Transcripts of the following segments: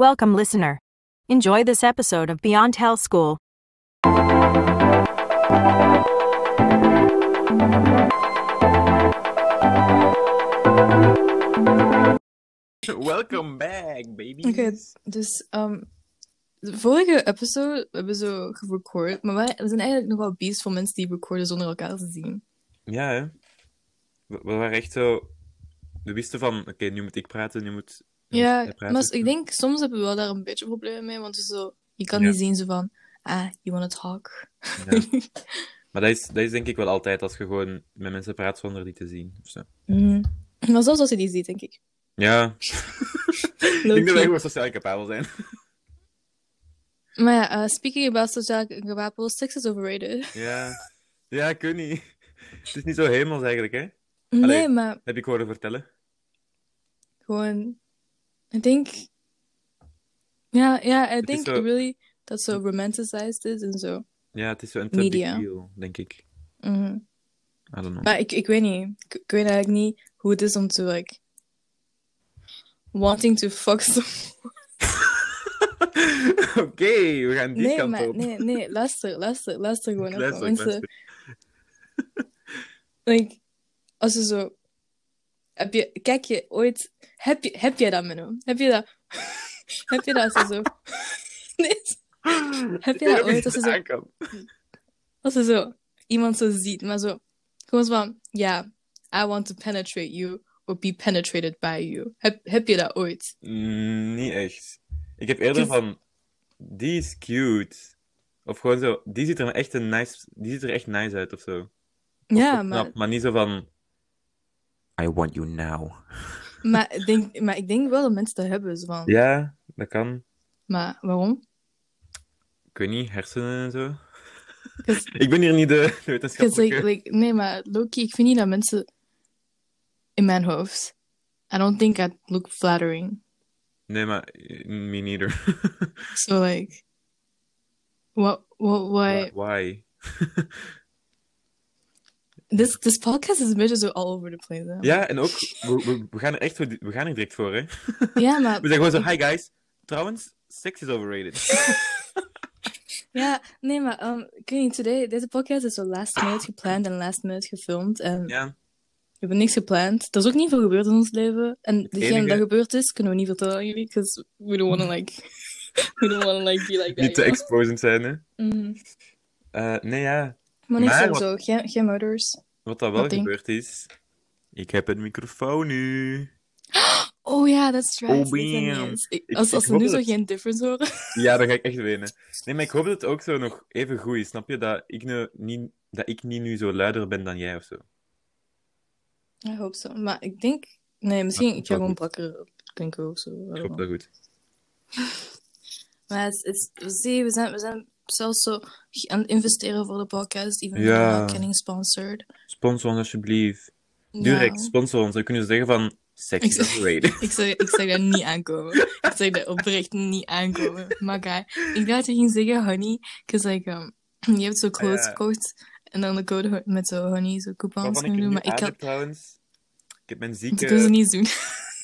Welcome, listener. Enjoy this episode of Beyond Health School. Welcome back, baby. Oké, dus um, de vorige episode hebben we zo gerecord, maar wij, we zijn eigenlijk nog wel beest van mensen die recorden zonder elkaar te zien. Ja, hè? We, we waren echt zo... We wisten van, oké, nu moet ik praten, nu moet... Ja, maar ik denk soms hebben we wel daar een beetje problemen mee, want zo, je kan Ja. niet zien zo van, ah, you wanna talk. Ja. Maar dat is, dat is denk ik wel altijd als je gewoon met mensen praat zonder die te zien. Of zo. Mhm. Maar zelfs als je die ziet, denk ik. Ja. ik denk dat wij gewoon sociaal capabel zijn. Maar ja, uh, speaking about sociaal gewapeld, sex is overrated. ja. Ja, ik weet niet. Het is niet zo hemels eigenlijk, hè? Nee, maar Heb ik horen vertellen. gewoon, ik denk, ja, ja, I think zo- really dat zo romanticized is en zo. Ja, het is zo een Media. deal, denk ik. Mhm. I don't know. Maar ik, ik weet niet. Ik, ik weet eigenlijk niet hoe het is om te, like... Wanting to fuck someone. Oké, we gaan die Nee, kant maar... op. Nee, nee, luister, luister, luister gewoon. Luister, Mensen, luister. like... Als je zo... Heb je... Kijk je ooit... Heb, je, heb jij dat, Menno? Heb je dat... heb je dat als zo... nee, heb je dat ooit als je zo... Als zo iemand zo ziet, maar zo... Gewoon zo van... Ja, I want to penetrate you. Or be penetrated by you. Heb, heb je dat ooit? Mm, niet echt. Ik heb eerder van, die is cute. Of gewoon zo, die ziet er echt een nice, die ziet er echt nice uit of zo. Of Ja, maar... knap, maar niet zo van, I want you now. Maar ik, denk, maar ik denk wel dat mensen dat hebben. Zo van. Ja, dat kan. Maar waarom? Ik weet niet, hersenen en zo. Ik ben hier niet de, de wetenschappelijke. like, like, nee, maar Loki, ik vind niet dat mensen in mijn hoofd. I don't think I look flattering. Nee, maar me neither. So like, what, what, why? Why? This, this podcast is een beetje zo all over the place. Hè? Ja, en ook, we, we, we gaan er echt we gaan er direct voor, hè. Ja, maar, We zeggen gewoon zo, hi guys. Trouwens, seks is overrated. ja, nee, maar, um, ik weet niet, today, deze podcast is zo last minute gepland en last minute gefilmd. En Ja, we hebben niks gepland. Er is ook niet veel gebeurd in ons leven. En degene enige- dat gebeurd is, kunnen we niet vertellen aan jullie, because we don't want to like, we don't want to like be like that. niet te exposend zijn, hè. Eh, nee, ja. Maar niet Maar zo, wat- zo. Geen, geen. Wat dat wel ding? gebeurd is. Ik heb een microfoon nu. Oh ja, right. Oh, Dat ik eens. Ik- Ik- als ik als we hoop nu dat zo geen difference horen. Ja, dan ga ik echt wenen. Nee, maar ik hoop dat het ook zo nog even goed is. Snap je? Dat ik, nu niet, dat ik niet nu zo luider ben dan jij of zo. I hope so. Maar ik denk... Nee, misschien... Maar Ik ga gewoon brakker klinken of zo. Ik hoop dat goed. Maar het is... Zie, we zijn, we zijn zelfs zo aan het investeren voor de podcast. Even Ja. getting sponsored. Sponsor ons alsjeblieft. Direct, Ja. sponsor ons. Dan kunnen ze zeggen van... Sex Ik zeg-. Ik zeg, ik zeg dat niet aankomen. Ik zeg dat oprecht niet aankomen. Maar guy, ik dacht dat je ging zeggen honey. Because like, um, je hebt zo clothes Ah, gekocht. En dan de code met zo honey, zo coupons kunnen doen. Maar ik had... heb trouwens... Ik heb mijn Dat zieke... kunnen ze niet doen.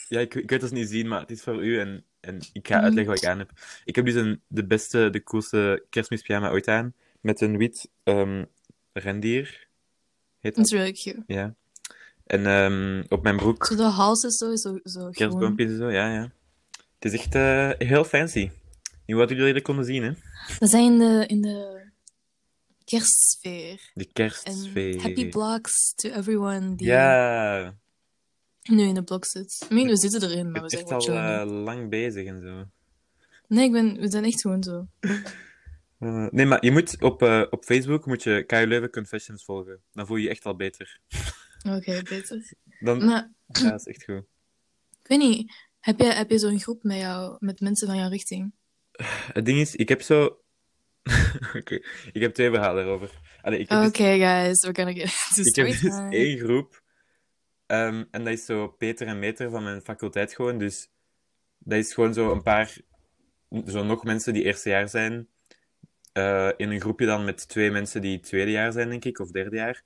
Ja, ik, ik weet dat ze niet zien, maar het is voor u en, en ik ga uitleggen wat ik aan heb. Ik heb dus een, de beste, de coolste kerstmispyjama ooit aan. Met een wit ehm rendier. Heet dat? Is really cute. Ja. En ehm, op mijn broek Zo de hals is zo, zo, zo kerstboompjes en zo, ja, ja. Het is echt eh, heel fancy. Nu wat jullie dat konden zien, hè. We zijn in de, in de kerstsfeer. De kerstsfeer. happy blocks to everyone die Ja, nu in de blok zit. I mean, we zitten erin, ik maar we zijn echt gewoon al eh, lang bezig en zo. Nee, ik ben, we zijn echt gewoon zo. Eh, nee, maar je moet op, eh, op Facebook moet je KU Leuven Confessions volgen. Dan voel je je echt al beter. Oké, beter. Dan, Maar, ja, dat is echt goed. ik weet niet. Heb je, heb je zo'n groep met jou, met mensen van jouw richting? Het ding is, ik heb zo... Oké, ik heb twee verhalen erover. Ik heb Oké, dus, guys, we're gonna get ik heb dus één groep. Ehm, en dat is zo Peter en Meter van mijn faculteit gewoon. Dus dat is gewoon zo een paar... Zo nog mensen die eerste jaar zijn. eh, in een groepje dan met twee mensen die tweede jaar zijn, denk ik. Of derde jaar.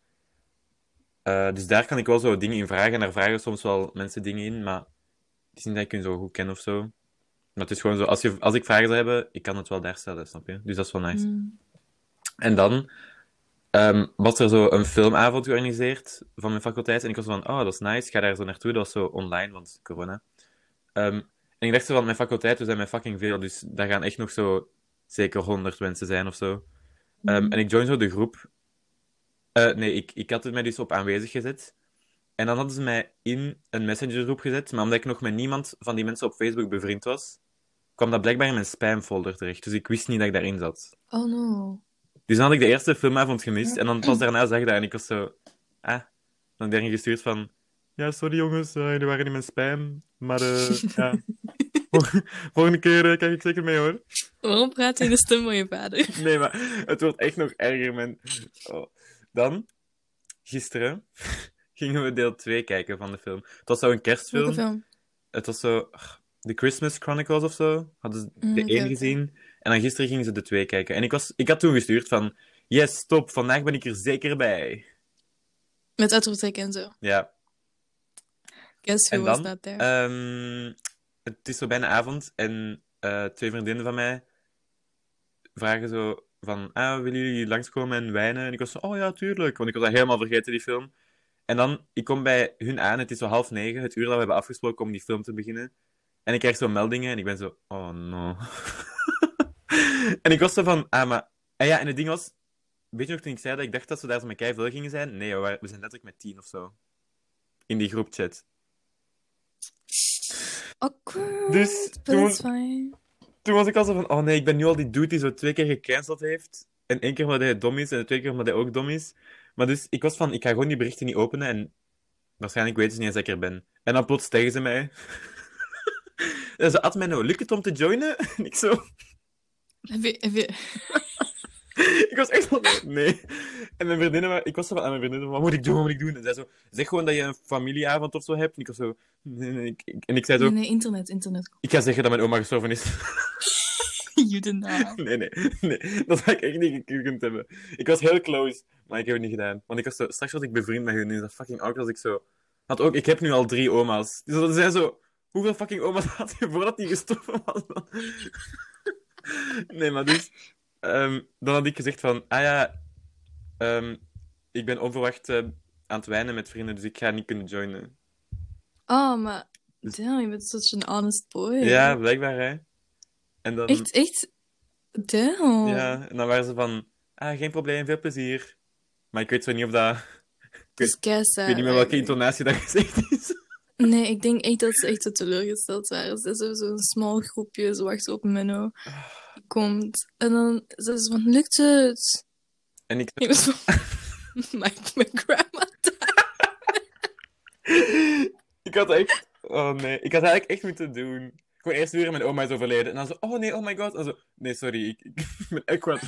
Eh, dus daar kan ik wel zo dingen in vragen. En daar vragen soms wel mensen dingen in. Maar het is niet dat ik hun zo goed ken of zo. Maar het is gewoon zo, als, je, als ik vragen zou hebben, ik kan het wel daar stellen, snap je? Dus dat is wel nice. Mm. En dan ehm, was er zo een filmavond georganiseerd van mijn faculteit. En ik was van, oh, dat is nice, ik ga daar zo naartoe. Dat was zo online, want corona. Ehm, en ik dacht zo van, mijn faculteit, we zijn met fucking veel. Dus daar gaan echt nog zo zeker honderd mensen zijn of zo. Ehm, Mhm. en ik join zo de groep. Eh, nee, ik, ik had het mij dus op aanwezig gezet. En dan hadden ze mij in een messengergroep gezet. Maar omdat ik nog met niemand van die mensen op Facebook bevriend was, kwam dat blijkbaar in mijn spamfolder terecht. Dus ik wist niet dat ik daarin zat. Oh no. Dus dan had ik de eerste filmavond gemist. En dan pas daarna zag ik dat en ik was zo... Ah. Dan daarin gestuurd van... Ja, sorry jongens, eh, jullie waren in mijn spam. Maar eh, ja... Volgende keer eh, kijk ik zeker mee hoor. Waarom praat je in de stem van je vader? Nee, maar het wordt echt nog erger, man. Oh. Dan, gisteren, gingen we deel 2 kijken van de film. Het was zo een kerstfilm. Welke film? Het was zo... The Christmas Chronicles of zo. Hadden ze Mm, de oké, één gezien. En dan gisteren gingen ze de twee kijken. En ik, was, ik had toen gestuurd van... Yes, stop, vandaag ben ik er zeker bij. Met uitroepteken en zo. Ja. Guess who En was that there? Ehm, het is zo bijna avond en eh, twee vriendinnen van mij vragen zo van, ah, willen jullie langskomen en wijnen? En ik was zo, oh ja, tuurlijk, want ik was dat helemaal vergeten, die film. En dan, ik kom bij hun aan, het is zo half negen, het uur dat we hebben afgesproken om die film te beginnen. En ik krijg zo meldingen en ik ben zo, oh no. en ik was zo van, ah, maar... En ja, en het ding was, weet je nog toen ik zei dat ik dacht dat ze daar zo met veel gingen zijn? Nee, we, waren- we zijn letterlijk met tien of zo. In die groepchat. Awkward. Dus toen-. Toen was ik al zo van, oh nee, ik ben nu al die dude die zo twee keer gecanceld heeft. En één keer omdat hij dom is en de twee keer omdat hij ook dom is. Maar dus, ik was van, ik ga gewoon die berichten niet openen en waarschijnlijk weten ze niet eens dat ik er ben. En dan plots tegen ze mij. en ze had mij nou, lukt het om te joinen? En ik zo, Ik was echt van, nee. En mijn vriendinnen, ik was zo van aan mijn vriendinnen, wat moet ik doen, wat moet ik doen? En zij zo, zeg gewoon dat je een familieavond of zo hebt. En ik was zo, nee, nee, ik- ik- en ik zei zo, Nee, nee, internet, internet. ik ga zeggen dat mijn oma gestorven is. Not. Nee, nee, nee. Dat had ik echt niet gekund hebben. Ik was heel close, maar ik heb het niet gedaan. Want ik was zo, straks was ik bevriend met hun. Is dat fucking awkward als ik zo... Had ook, ik heb nu al drie oma's. Dus dat zijn zo... Hoeveel fucking oma's had je voordat die gestorven was? Nee, maar dus... ehm, dan had ik gezegd van... Ah ja... ehm, ik ben onverwacht eh, aan het wijnen met vrienden, dus ik ga niet kunnen joinen. Oh, maar... Dus- Damn, je bent such an honest boy. Ja, blijkbaar, hè. En dan... Echt, echt... Damn. Ja, en dan waren ze van... Ah, geen probleem, veel plezier. Maar ik weet zo niet of dat... Is keisa. Ik weet niet meer welke intonatie dat gezegd is. Nee, ik denk echt dat ze echt zo teleurgesteld waren. Ze is zo'n small groepje, zo wacht op Menno. Die komt. En dan ze ze van, lukt het? En ik... Ik was van, my, my grandma ik had echt... Oh nee, ik had eigenlijk echt moeten doen. Gewoon eerst weer mijn oma is overleden. En dan zo, oh nee, oh my god. En zo, nee, sorry, ik, ik ben echt kwaad.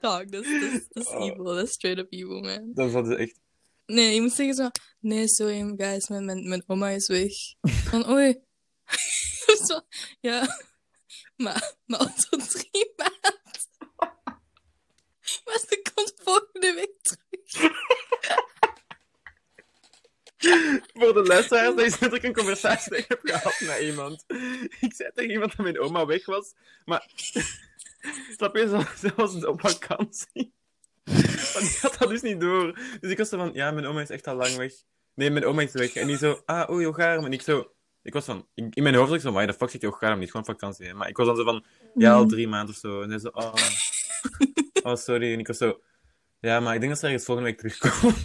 Dog, dat is, dat dat Oh. evil. Dat is straight up evil, man. Zat ze echt... Nee, je moet zeggen zo, nee, sorry, guys, mijn, mijn, oma is weg. Van, oei. zo, ja. Maar, maar al zo drie maanden. Maar ze komt volgende week terug. Voor de luisteraars, is dat ik een conversatie dat ik heb gehad met iemand. Ik zei tegen iemand dat mijn oma weg was, maar... Snap je, ze was op vakantie. Die had dat dus niet door. Dus ik was zo van, ja, mijn oma is echt al lang weg. Nee, mijn oma is weg. En die zo, ah, oei, Ogaram. En ik zo... Ik was van... In in mijn hoofd was ik zo, why the fuck zit je Ogaram niet? Gewoon vakantie, hè? Maar ik was dan zo van, ja, al drie maanden of zo. En hij zo, oh... Oh, sorry. En ik was zo... Ja, maar ik denk dat ze ergens volgende week terugkomen.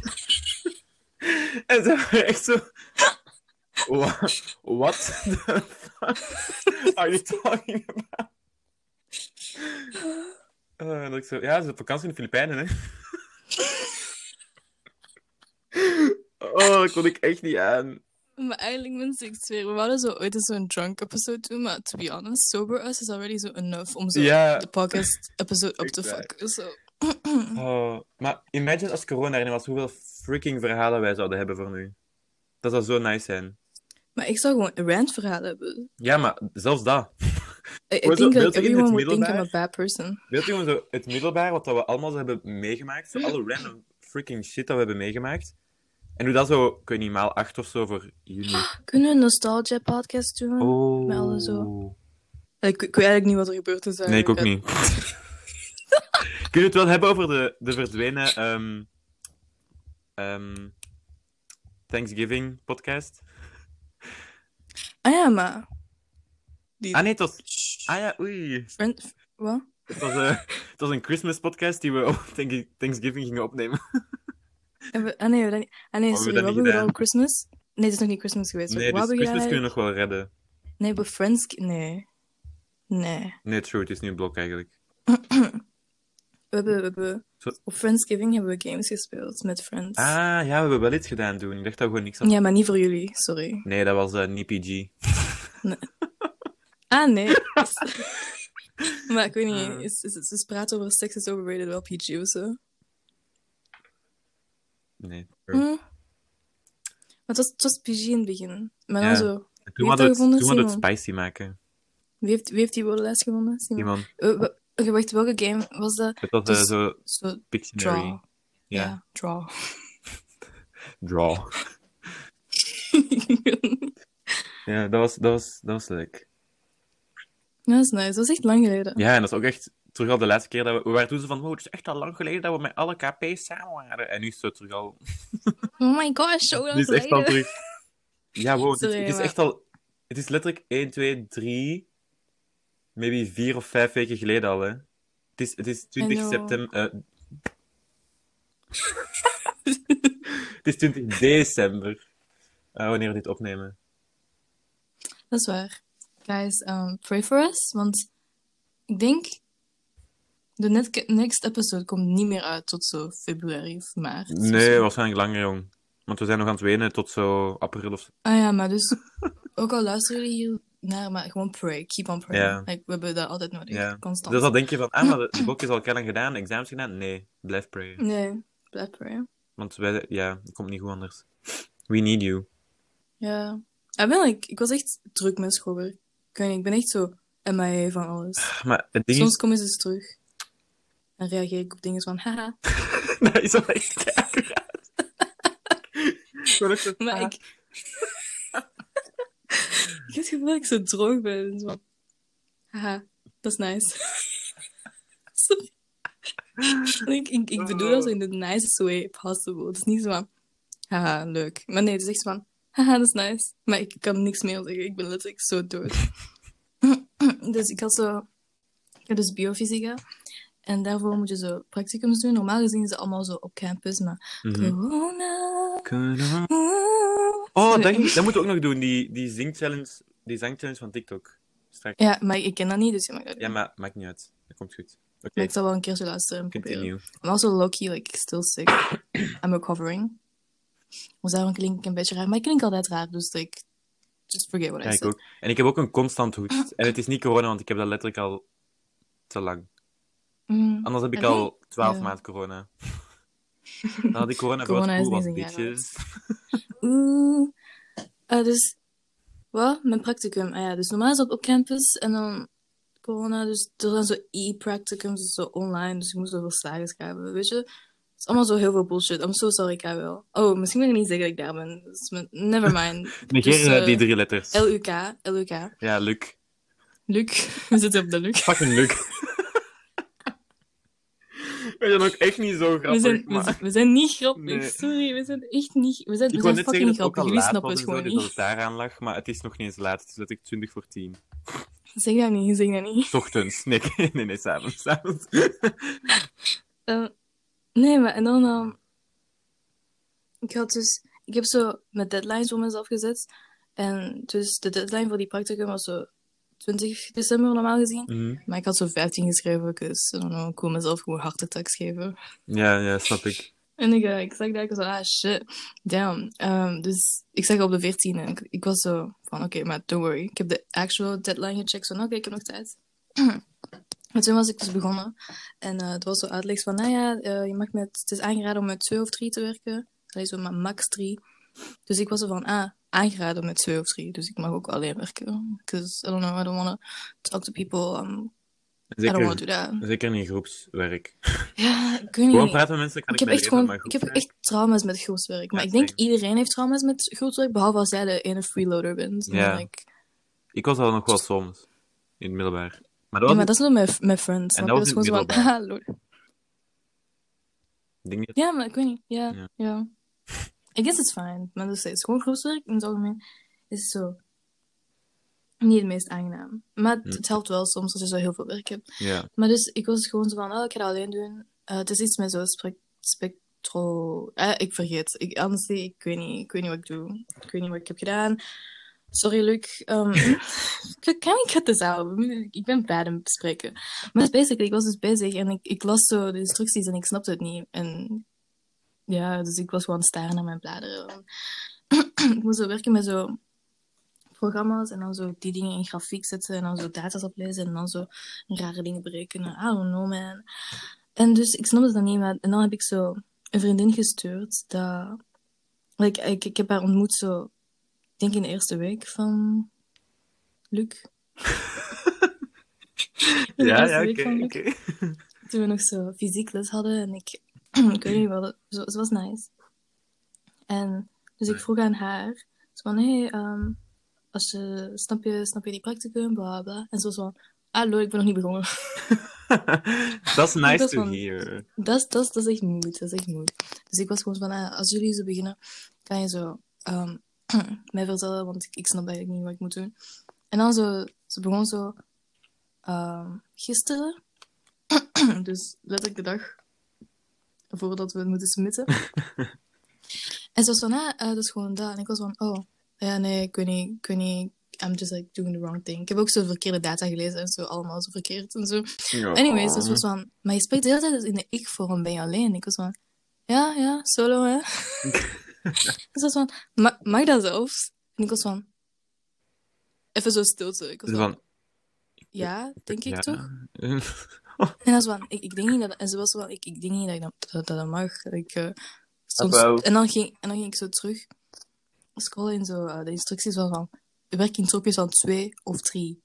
en ze waren echt zo... "Wha- What the fuck are you talking about? En dat ik zo, ja, ze is op vakantie in de Filipijnen, hè. Oh, dat kon ik echt niet aan. Maar eigenlijk, mensen, ik zweer, we hadden zo ooit eens zo'n drunk episode doen, maar to be honest, sober us is already so enough om zo Ja. de podcast episode op te waar. fucken. Zo. Oh, maar imagine als corona er niet was, hoeveel freaking verhalen wij zouden hebben voor nu. Dat zou zo nice zijn. Maar ik zou gewoon een rantverhaal hebben. Ja, maar zelfs dat. I, I Gewoon zo think je in everyone would think I'm a bad person. Je zo het middelbaar, wat dat we allemaal hebben meegemaakt, zo alle random freaking shit dat we hebben meegemaakt, En doe dat zo, ik weet niet, maal 8 of zo voor juni. Kunnen we een nostalgia podcast doen? Oh. Met alle zo. Ik, ik weet eigenlijk niet wat er gebeurd is. Nee, ik ook niet. Kunnen we het wel hebben over de, de verdwenen ehm, ehm, Thanksgiving podcast? Ah ja, maar... Die... Ah nee, het was... Ah ja, oei. Friend... Wat? Het was, eh, het was een Christmas podcast die we op Thank- Thanksgiving gingen opnemen. We- Ah nee, we. Ah nee, we sorry, hebben we op Christmas? Nee, het is nog niet Christmas geweest. Nee, dus Christmas kunnen we nog wel redden. Nee, bij Friends... Nee. Nee. Nee, true, het is nu een blok eigenlijk. We hebben, we hebben... Zo- Op Friendsgiving hebben we games gespeeld met Friends. Ah, ja, we hebben wel iets gedaan toen. Ik dacht dat we gewoon niks hadden. Ja, maar niet voor jullie, sorry. Nee, dat was eh, niet PG. Ah, nee. maar ik weet niet, is, is, is, praten over seks is overrated wel PG of zo? Nee. Hm. Maar het was, het was PG in het begin. Maar dan Ja. zo... Toen hadden we dat het, toen gevonden, het spicy maken. Wie heeft, wie heeft die woordenlijst gewonnen? Simon? Iemand. Eh, wacht, welke game was dat? Het was eh, Dus- zo Zo, Pictionary. draw. Ja. Ja, draw. Draw. Ja, dat was, dat was, dat was leuk. Dat is nice, dat was echt lang geleden. Ja, en dat is ook echt terug al de laatste keer dat we... We waren toen zo van, wow, het is echt al lang geleden dat we met alle KP's samen waren. En nu is het terug al... Oh my gosh, zo lang is het echt al geleden. terug... Ja, wow, het is, het is echt al... Het is letterlijk 1, 2, 3... Maybe 4 of 5 weken geleden al, hè. Het is, het is 20 know. september... eh. het is 20 december. eh, wanneer we dit opnemen. Dat is waar. Guys, um, pray for us, want ik denk de next episode komt niet meer uit tot zo februari of maart. Nee, zo. waarschijnlijk langer, jong. Want we zijn nog aan het wenen tot zo april of. Ah ja, maar dus ook al luisteren jullie hier naar, maar gewoon pray, keep on praying. Like, we hebben dat altijd nodig, Ja. constant. Dus dan denk je van, ah, maar de, de boek is al lang gedaan, examens gedaan. Nee, blijf prayen. Nee, blijf prayen. Want wij, ja, het komt niet goed anders. We need you. Ja. Ik, ben, like, ik was echt druk met schoolwerk. Ik niet, ik ben echt zo MIA van alles. Maar het ding Soms komen ze eens terug. En reageer ik op dingen van, haha. dat is wel echt accuraat. Zo, Maar ah. ik... ik heb het gevoel dat ik zo droog ben. Zo. Haha, dat is nice. Sorry. Ik, ik, ik bedoel dat zo in the nicest way possible. Het is niet zo van, haha, leuk. Maar nee, het is echt zo van, haha, dat is nice. Maar ik kan niks meer zeggen. Ik ben letterlijk zo dood. dus ik had zo... Ik heb dus biofysica. En daarvoor moet je zo practicums doen. Normaal gezien is het allemaal zo op campus, maar... Mhm. Corona... Kunnen- Oh, dat, dat moeten we ook nog doen, die, die zing-challenge die zang-challenge van TikTok. Straks. Ja, maar ik ken dat niet, dus je mag dat. Ja, maar maakt niet uit. Dat komt goed. Oké, ik zal wel een keer zo luisteren continue. I'm also low-key, like, still sick. I'm recovering. Dus daarom klink ik een beetje raar. Maar ik klink altijd raar, dus like, just forget what Ja, I ik said. ook. En ik heb ook een constant hoest. En het is niet corona, want ik heb dat letterlijk al te lang. Mm. Anders heb ik al 12 Ja. maanden corona. Dan had ik corona voor Corona cool was, bitches. Oeh. Eh, dus, wat? Mijn practicum. Ah ja, dus normaal is dat op campus en dan corona. Dus er zijn zo e-practicums, dus zo online. Dus ik moest over slagen schrijven, weet je. Het is allemaal zo heel veel bullshit. I'm so sorry, ik wel. Oh, misschien wil ik niet zeggen dat ik daar ben. Dus never mind. Negeer Dus, eh, eh, die drie letters. LUK, LUK. Ja, Luc. Luc. We zitten op de Luc. Fucking Luc. We zijn ook echt niet zo We grappig, zijn, we, maar... zijn, we zijn niet grappig. Nee. Sorry, we zijn echt niet... We zijn, Ik we wou zijn net fucking zeggen niet grappig. al Jullie laat snappen was het gewoon dat niet. het daaraan lag, maar het is nog niet eens laat. Het is letterlijk 20 voor 10. Zeg dat niet, zeg dat niet. 's Ochtends. Nee, nee, nee, s'avonds. s'avonds. Eh, nee, maar en dan... ehm, ik had dus... Ik heb zo met deadlines voor mezelf gezet. En dus de deadline voor die practicum was zo 20 december normaal gezien. Mhm. Maar ik had zo 15 geschreven, dus know, ik wil mezelf gewoon tekst geven. Ja, ja, snap ik. En ik, eh, ik zag dat, ik was zo, ah shit, damn. Ehm, dus ik zag op de 14 en ik, ik was zo van, oké, maar don't worry. Ik heb de actual deadline gecheckt, zo, oké, ik heb nog tijd. en toen was ik dus begonnen. En eh, het was zo uitleg van, nou ja, eh, je mag met, het is aangeraden om met twee of drie te werken. Allee, zo maar max drie. Dus ik was zo van, ah, aangeraden met twee of drie. Dus ik mag ook alleen werken. Because, I don't know, I don't want to talk to people. I'm I don't want to do that. zeker niet groepswerk. Ja, ik weet Gewoon niet. praten met mensen kan Ik ik, heb echt gewoon, ik heb echt trauma's met groepswerk. Maar Ja, ik denk same. iedereen heeft trauma's met groepswerk, behalve als jij de ene freeloader bent. Ja. Ik was al nog wel soms. In het middelbaar. Maar dat Ja, was maar dat is met, met friends. En dat was Dat is gewoon het zo van, haha, lol. denk. Ja, maar ik weet niet. Ja, Ja. ja. I guess it's fine. Maar dus steeds gewoon groepswerk in het algemeen is zo niet het meest aangenaam. Maar het, Hm. het helpt wel soms als je zo heel veel werk hebt. Ja. Maar dus ik was gewoon zo van, oh, ik ga dat alleen doen. Eh, het is iets met zo spec spectro... Eh, ik vergeet. Ik, honestly, ik weet, niet, ik weet niet wat ik doe. Ik weet niet wat ik heb gedaan. Sorry, Luc. Um, kan ik het eens houden? Ik ben bad in bespreken. Maar basically, ik was dus bezig en ik, ik las zo de instructies en ik snapte het niet. En ja, dus ik was gewoon staren naar mijn bladeren. ik moest zo werken met zo programma's en dan zo die dingen in grafiek zetten en dan zo data's oplezen en dan zo rare dingen berekenen. I don't know, man. En dus ik snapte dat niet, maar en dan heb ik zo een vriendin gestuurd dat... Like, ik, ik heb haar ontmoet zo, denk in de eerste week van Luc. Ja, ja, oké. Toen we nog zo fysiek les hadden en ik, ik weet niet wat, zo, ze was nice. En dus ik vroeg aan haar, zo van, hé, hey, ehm, als je, snap je, snap je die practicum, bla bla. En ze was van, hallo, ik ben nog niet begonnen. Dat is nice to van- hear. Dat is, echt moed, dat is echt moed. Dus ik was gewoon van, ah, als jullie zo beginnen, kan je zo ehm, mij vertellen, want ik, ik snap eigenlijk niet wat ik moet doen. En dan zo, ze begon zo ehm, gisteren, dus letterlijk de dag voordat we het moeten smitten. en ze was van, ah, eh, dat is gewoon dat. En ik was van, oh, ja, nee, ik weet niet, ik weet niet. I'm just like doing the wrong thing. Ik heb ook zo verkeerde data gelezen en zo, allemaal zo verkeerd en zo. Ja. Anyways, dus was van, maar je spreekt de hele tijd in de ik-vorm, ben je alleen? Ik was van, ja, ja, solo, hè. dus was van, ma mag dat zelfs? En ik was van, even zo stilte. Ik was van, van, ja, denk ik ja. toch? En hij was van, ik, ik denk niet dat, en ze was van, ik, ik denk niet dat ik dat, dat, dat mag. Dat ik, eh, soms, en, dan ging, en dan ging ik zo terug scrollen in zo, eh, de instructies van, van werk in tropjes van twee of drie.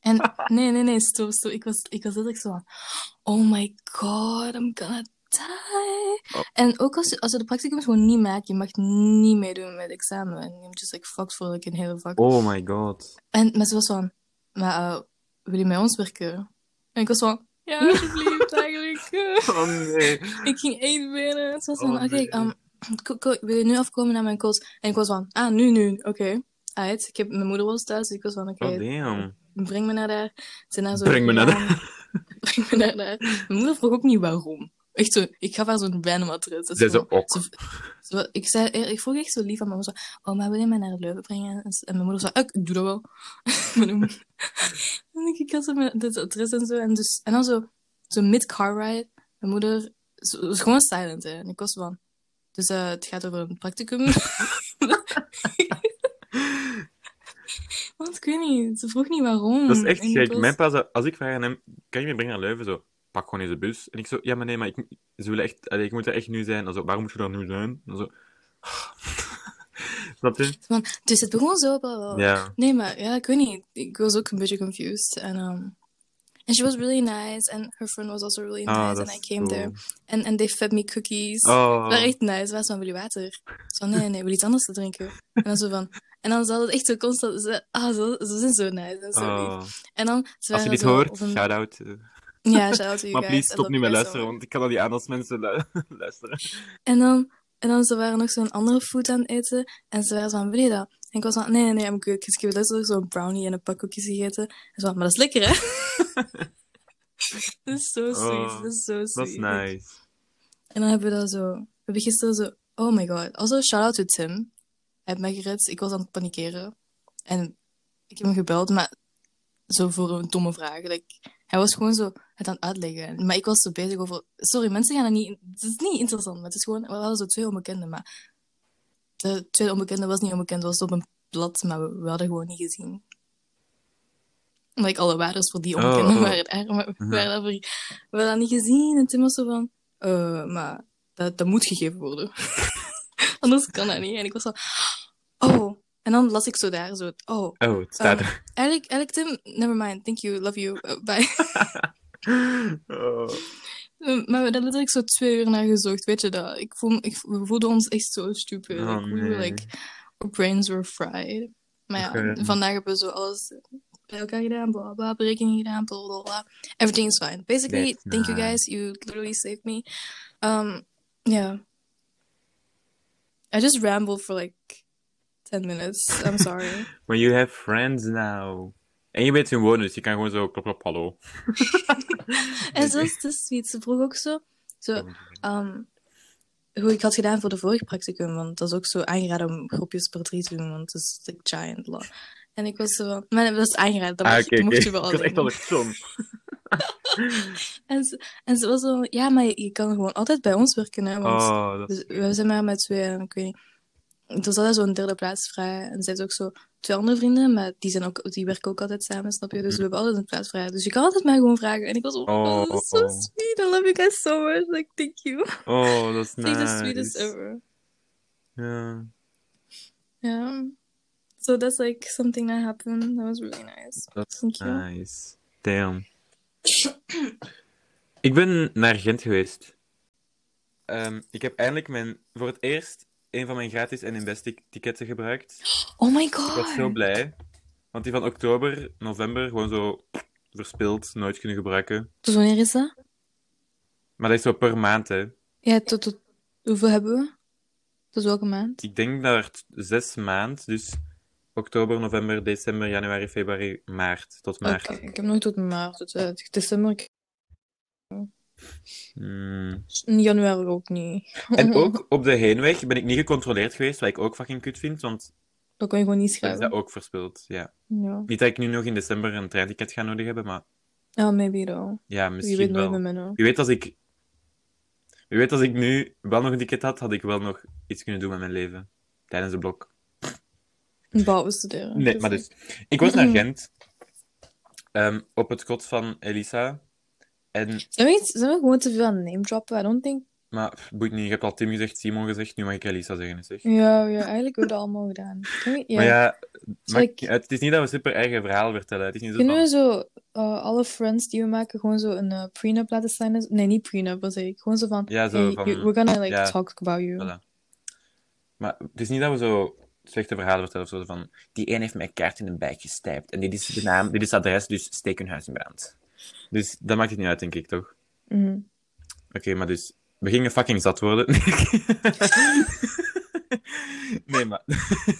En nee, nee, nee, stop, stop. Ik was, ik was letterlijk zo van, oh my god, I'm gonna die. Oh. En ook als je, als je de practicums gewoon niet maakt, je mag niet meedoen met examen. En je just like fucked voor like, een hele vak. Oh my god. En maar ze was van, maar eh, wil je met ons werken? En ik was van, ja, alsjeblieft, eigenlijk. Oh nee. ik ging echt binnen. Ze was van, Oh, oké, ko- wil je nu afkomen naar mijn coach? En ik was van, ah, nu, nu, oké. Alright, ik heb mijn moeder was thuis, dus ik was van, oké, Oh damn. breng me naar daar. Zijn daar zo Breng me naar gegaan. breng me naar daar. Mijn moeder vroeg ook niet waarom. Echt zo, ik gaf haar zo'n random adres. Dat is Zij zo ook. ik, zei, ik vroeg echt zo lief aan mijn moeder, zo, oh, maar wil je mij naar Leuven brengen? En, mijn moeder zei, ik doe dat wel. En ik, had zo mijn dit adres en zo. En, dus, en dan zo, zo mid-car ride, mijn moeder zo, was gewoon silent, hè. En ik was van, dus eh, het gaat over een practicum. Want ik weet niet, ze vroeg niet waarom. Dat is echt En gek. was- Mijn pa zei, als ik vraag aan hem, kan je me brengen naar Leuven? Zo, pak gewoon eens de bus. En ik zo, ja, maar nee, maar ik, ze willen echt, allee, ik moet er echt nu zijn. Zo, waarom moet je daar nu zijn? Dan zo, snap je? Van, dus het begon zo. bla. Ja. Nee, maar ja, ik weet niet. Ik was ook een beetje confused. En um, and she was really nice. And her friend was also really Ah, nice. dat and I is came cool. there. And, and they fed me cookies. Oh. Waren echt nice. Ze waren van, wil je water? Zo, nee, nee, wil je iets anders te drinken? En dan zo van... En dan hadden het echt zo constant... Ze, ah, ze, ze zijn zo nice en zo lief. Oh. En dan... Ze Als je dit hoort, een- shout-out. Ja, shout out to you Maar please, stop niet met luisteren, want ik kan al niet aan als mensen lu- luisteren. En dan, en dan ze waren nog zo'n andere food aan het eten. En ze waren zo van, wil je dat? En ik was van, nee, nee, nee, I'm good. Dus ik heb letterlijk zo'n brownie en een pak koekjes gegeten. En ze van, maar dat is lekker, hè? dat is zo sweet. Oh, dat is zo sweet. Dat is nice. En dan hebben we dat zo... We hebben gisteren zo... Oh my god. Also, shout-out to Tim. Hij heeft mij gered. Ik was aan het panikeren. En ik heb hem gebeld, maar... Zo voor een domme vraag. Like, hij was gewoon zo het aan het uitleggen. Maar ik was zo bezig over... Sorry, mensen gaan er niet... Het is niet interessant, maar het is gewoon... We hadden zo twee onbekenden, maar... De tweede onbekende was niet onbekend. was op een blad, maar we, we hadden gewoon niet gezien. Like, alle waardes voor die Oh, onbekenden oh. waren maar we, waren daarvoor- we hadden dat niet gezien. En Tim was zo van... eh, maar dat, dat moet gegeven worden. Anders kan dat niet. En ik was zo... Oh, En dan las ik zo daar zo, oh, Oh, het staat eh, er. eigenlijk, eigenlijk Tim, never mind, thank you, love you, uh, bye. Oh. Eh, Maar we hebben letterlijk zo twee uur naar gezocht, weet je dat? Ik voel, ik, we voelden ons echt zo stupid. Oh, like, we were nee. like, our brains were fried. Maar ja, vandaag hebben we zo alles bij elkaar gedaan, bla bla, berekeningen gedaan, bla bla bla. Everything is fine. Basically, That's thank you guys, you literally saved me. Um, yeah. I just rambled for like 10 minutes. I'm sorry. But you have friends now. En je weet hun wonen, dus je kan gewoon zo klop klop hallo. en zelfs te sweet. Ze vroeg ook zo, zo um, hoe ik had gedaan voor de vorige practicum, want dat is ook zo aangeraden om groepjes per drie te doen, want het is like giant law. En ik was zo van, maar dat is aangeraden, dat Ah, oké, dat mocht oké. je wel Ik was echt al zo'n... En ze, en ze was zo, ja, maar je, kan gewoon altijd bij ons werken, hè, want Oh, dat dus we zijn maar met twee, en ik weet niet. Er was altijd zo'n derde plaats vrij. En ze heeft ook zo twee andere vrienden, maar die, zijn ook, die werken ook altijd samen, snap je? Dus Mhm. we hebben altijd een plaats vrij. Dus je kan altijd mij gewoon vragen. En ik was oh, Oh. is so sweet. I love you guys so much. Like, thank you. Oh, dat is It's like the nice. sweetest ever. Ja. Yeah. So that's like something that happened. That was really nice. Dat is you. nice. Damn. ik ben naar Gent geweest. Ehm, ik heb eindelijk mijn, voor het eerst een van mijn gratis en Invest ticketten gebruikt. Oh my Ik was zo god. blij. Want die van oktober, november, gewoon zo verspild, nooit kunnen gebruiken. Dus wanneer is dat? Maar dat is zo per maand, hè. Ja, tot, tot hoeveel hebben we? Dus welke maand? Ik denk dat het zes maand, dus oktober, november, december, januari, februari, maart, tot maart. ik heb nog tot maart. Tot uh, december. Hmm. In januari ook niet. En ook op de heenweg ben ik niet gecontroleerd geweest, wat ik ook fucking kut vind, want Dat kan je gewoon niet dan is schrijven. dat ook verspild. Ja. Ja. Niet dat ik nu nog in december een treinticket ga nodig hebben, maar Ja, maybe though. ja, Wie misschien nooit wel. met. Wie weet als ik... Wie weet als ik nu wel nog een ticket had, had ik wel nog iets kunnen doen met mijn leven. Tijdens de blok. Bouwen studeren. Nee, maar dus... Ik was naar Gent. ehm, op het kot van Elisa. En... Zijn we, zijn we gewoon te veel aan name droppen? I don't think... Maar, pff, boeit niet. Je hebt al Tim gezegd, Simon gezegd. Nu mag ik Elisa zeggen, zeg. Ja, ja, eigenlijk hebben we dat allemaal gedaan. Ja. Maar ja, ik- het is niet dat we super eigen verhaal vertellen. Het is niet zo Kunnen van... we zo uh, alle friends die we maken gewoon zo een uh, prenup laten signen? Nee, niet prenup, wat zeg ik? Gewoon zo van, Ja, zo hey, van- you- we're gonna like ja. talk about you. Voilà. Maar het is niet dat we zo slechte verhalen vertellen of zo van die een heeft mijn kaart in een bijk gestijpt en dit is de naam, dit is het adres, dus steek hun huis in brand. Dus dat maakt het niet uit, denk ik, toch? Mhm. Oké, maar dus we gingen fucking zat worden. nee, maar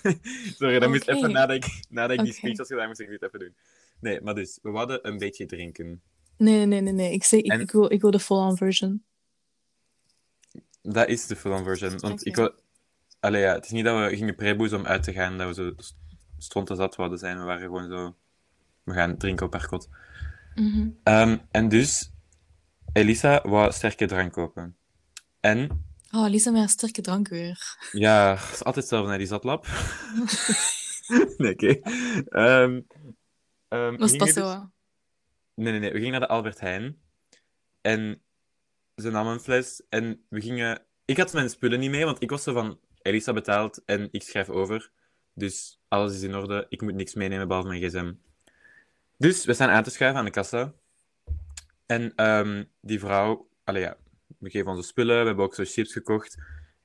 sorry, dat moest Oké. even nadat ik, nadat ik die speech had gedaan, moest ik dit even doen. Nee, maar dus we hadden een beetje drinken. Nee, nee, nee, nee. Ik, zeg, ik, En- ik, wil, ik wil de full-on version. Dat is de full-on version. Want ik wil... Allee, ja, het is niet dat we gingen preboezen om uit te gaan, dat we zo st- stronten zat wouden zijn. We waren gewoon zo... We gaan drinken op haar kot. Mhm. Ehm, en dus... Elisa wou sterke drank kopen. En... Oh, Lisa met haar sterke drank weer. Ja, het is altijd hetzelfde naar die zatlap. nee, oké. Ehm, ehm, we Was dat dus- zo? Nee, nee, nee. We gingen naar de Albert Heijn. En ze nam een fles. En we gingen... Ik had mijn spullen niet mee, want ik was zo van... Elisa betaalt en ik schrijf over. Dus alles is in orde. Ik moet niks meenemen, behalve mijn gsm. Dus we staan aan te schuiven aan de kassa. En ehm, die vrouw... Allee, ja. We geven onze spullen. We hebben ook zo chips gekocht.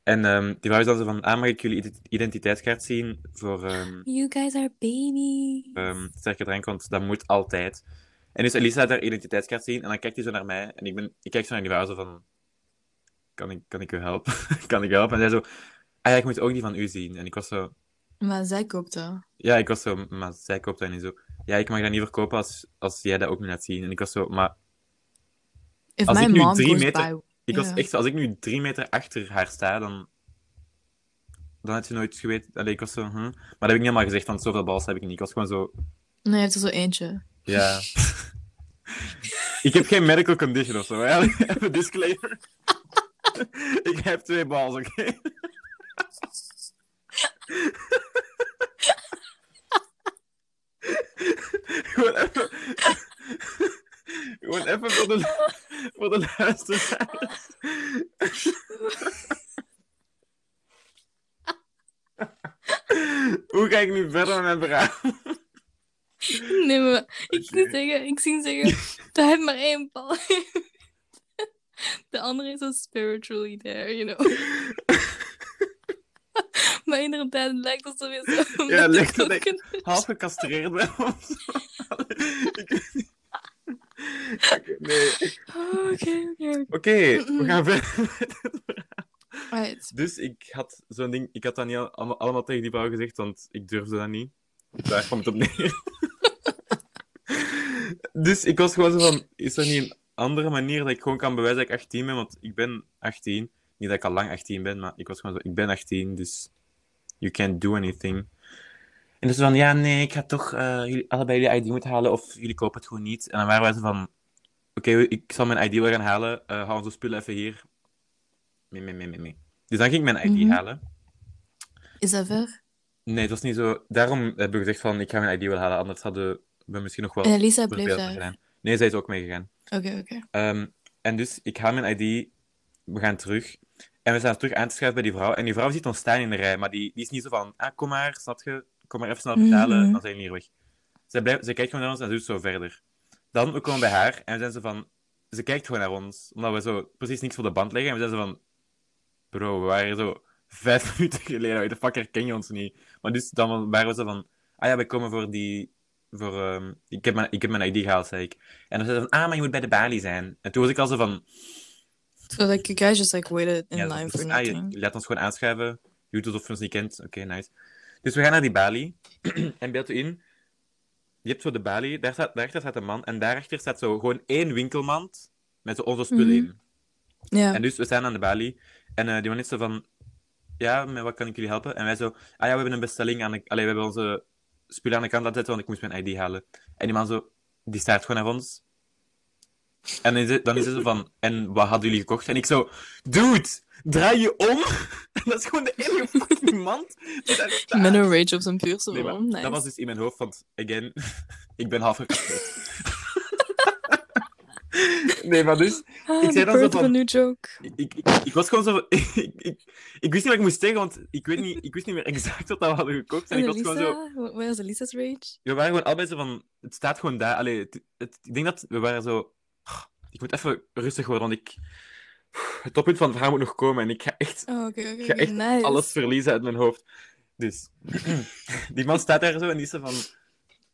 En ehm, die vrouw is dan zo van... Ah, mag ik jullie ident- identiteitskaart zien voor... ehm, You guys are babies. ehm, sterke drank, want dat moet altijd. En dus Elisa had haar identiteitskaart zien en dan kijkt hij zo naar mij en ik, ben, ik kijk zo naar die vrouw zo van... Kan ik, kan ik u helpen? kan ik helpen? En zij zo... Ah ja, ik moet ook die van u zien. En ik was zo... Maar zij koopt dat. Ja, ik was zo... Maar zij koopt dat niet zo... Ja, ik mag dat niet verkopen als, als jij dat ook niet laat zien. En ik was zo... Maar If Als ik nu drie meter- by... ik was echt zo... Als ik nu drie meter achter haar sta, dan... Dan had je nooit geweten... Allee, ik was zo... Maar dat heb ik niet helemaal gezegd, want zoveel bals heb ik niet. Ik was gewoon zo... Nee, heeft er zo eentje. Ja. ik heb geen medical condition of zo. hè. Even disclaimer. ik heb twee balls, oké? Gewoon even... Gewoon even voor de, voor de luisteraars. Hoe ga ga ik nu verder met mijn verhaal. Nee, maar ik zie zeggen, ik zie zeggen, er heeft maar één bal. De andere is zo spiritually there, you know. maar inderdaad, het lijkt alsof je zo... Ja, de lijkt dat ik- Half gecastreerd ben. Oké, Nee. Oké, oké. Oké, we gaan verder met het verhaal. Right. Dus ik had zo'n ding, ik had dat niet al- allemaal, allemaal tegen die vrouw gezegd, want ik durfde dat niet. Daar kwam het op neer. dus ik was gewoon zo van, is er niet een andere manier dat ik gewoon kan bewijzen dat ik 18 ben? Want ik ben 18. Niet dat ik al lang 18 ben, maar ik was gewoon zo, ik ben 18, dus you can't do anything. En dus van, ja, nee, ik ga toch eh, jullie, allebei jullie ID moeten halen, of jullie kopen het gewoon niet. En dan waren wij zo van, oké, ik zal mijn ID wel gaan halen, eh hou onze spullen even hier. Mee, mee, mee, mee, mee. Dus dan ging ik mijn ID Mhm. halen. Is dat ver? Nee, het was niet zo. Daarom hebben we gezegd van, ik ga mijn ID wel halen, anders hadden we misschien nog wel En Elisa bleef daar. Nee, zij is ook meegegaan. Oké, oké. Ehm, en dus, ik haal mijn ID, we gaan terug. En we staan terug aan te schuiven bij die vrouw. En die vrouw ziet ons staan in de rij, maar die, die is niet zo van, ah, kom maar, snap je? Kom maar even snel betalen, Mhm. dan zijn jullie hier weg. Blijft, zij kijkt gewoon naar ons en ze doet zo verder. Dan, we komen bij haar en we zijn zo van, ze kijkt gewoon naar ons, omdat we zo precies niks voor de band leggen. En we zijn zo van, bro, we waren zo vijf minuten geleden, hoe de fuck herken je ons niet? Maar dus dan waren we zo van, ah ja, we komen voor die, voor, ehm, ik, heb mijn, ik heb mijn ID gehaald, zei ik. En dan zei ze van, ah, maar je moet bij de balie zijn. En toen was ik al zo van, So like you guys just like waited in ja, line dus, for ah, je, nothing. je laat ons gewoon aanschuiven. Je doet alsof je ons niet kent. Oké, nice. Dus we gaan naar die balie. en beeld u in. Je hebt zo de balie. Daar staat, daarachter staat een man. En daarachter staat zo gewoon één winkelmand. Met zo onze spullen Mhm. in. Ja. En dus we staan aan de balie. En eh, die man is zo van... Ja, met wat kan ik jullie helpen? En wij zo... Ah ja, we hebben een bestelling aan de... Allee, we hebben onze spullen aan de kant laten zetten, want ik moest mijn ID halen. En die man zo... Die staart gewoon naar ons. En dan is, het, dan is het zo van... En wat hadden jullie gekocht? En ik zo... Dude! Draai je om! En dat is gewoon de enige fucking staat. Met een rage op zijn puur zo. Nee, maar nice. dat was dus in mijn hoofd, want, again, ik ben half nee, maar dus... ah, ik zei dan zo van- joke. Ik, ik, ik was gewoon zo... ik, ik, ik wist niet wat ik moest zeggen, want ik, weet niet, ik wist niet meer exact wat we hadden gekocht. En ik was gewoon zo... Elisa? Waar is Elisa's rage? We waren gewoon allebei zo van... Het staat gewoon daar. Allee, het, het- ik denk dat we waren zo... Ik moet even rustig worden, want ik... Het toppunt van het verhaal moet nog komen en ik ga echt Oh. Ik ga echt nice. alles verliezen uit mijn hoofd. Dus, die man staat daar zo en die is van...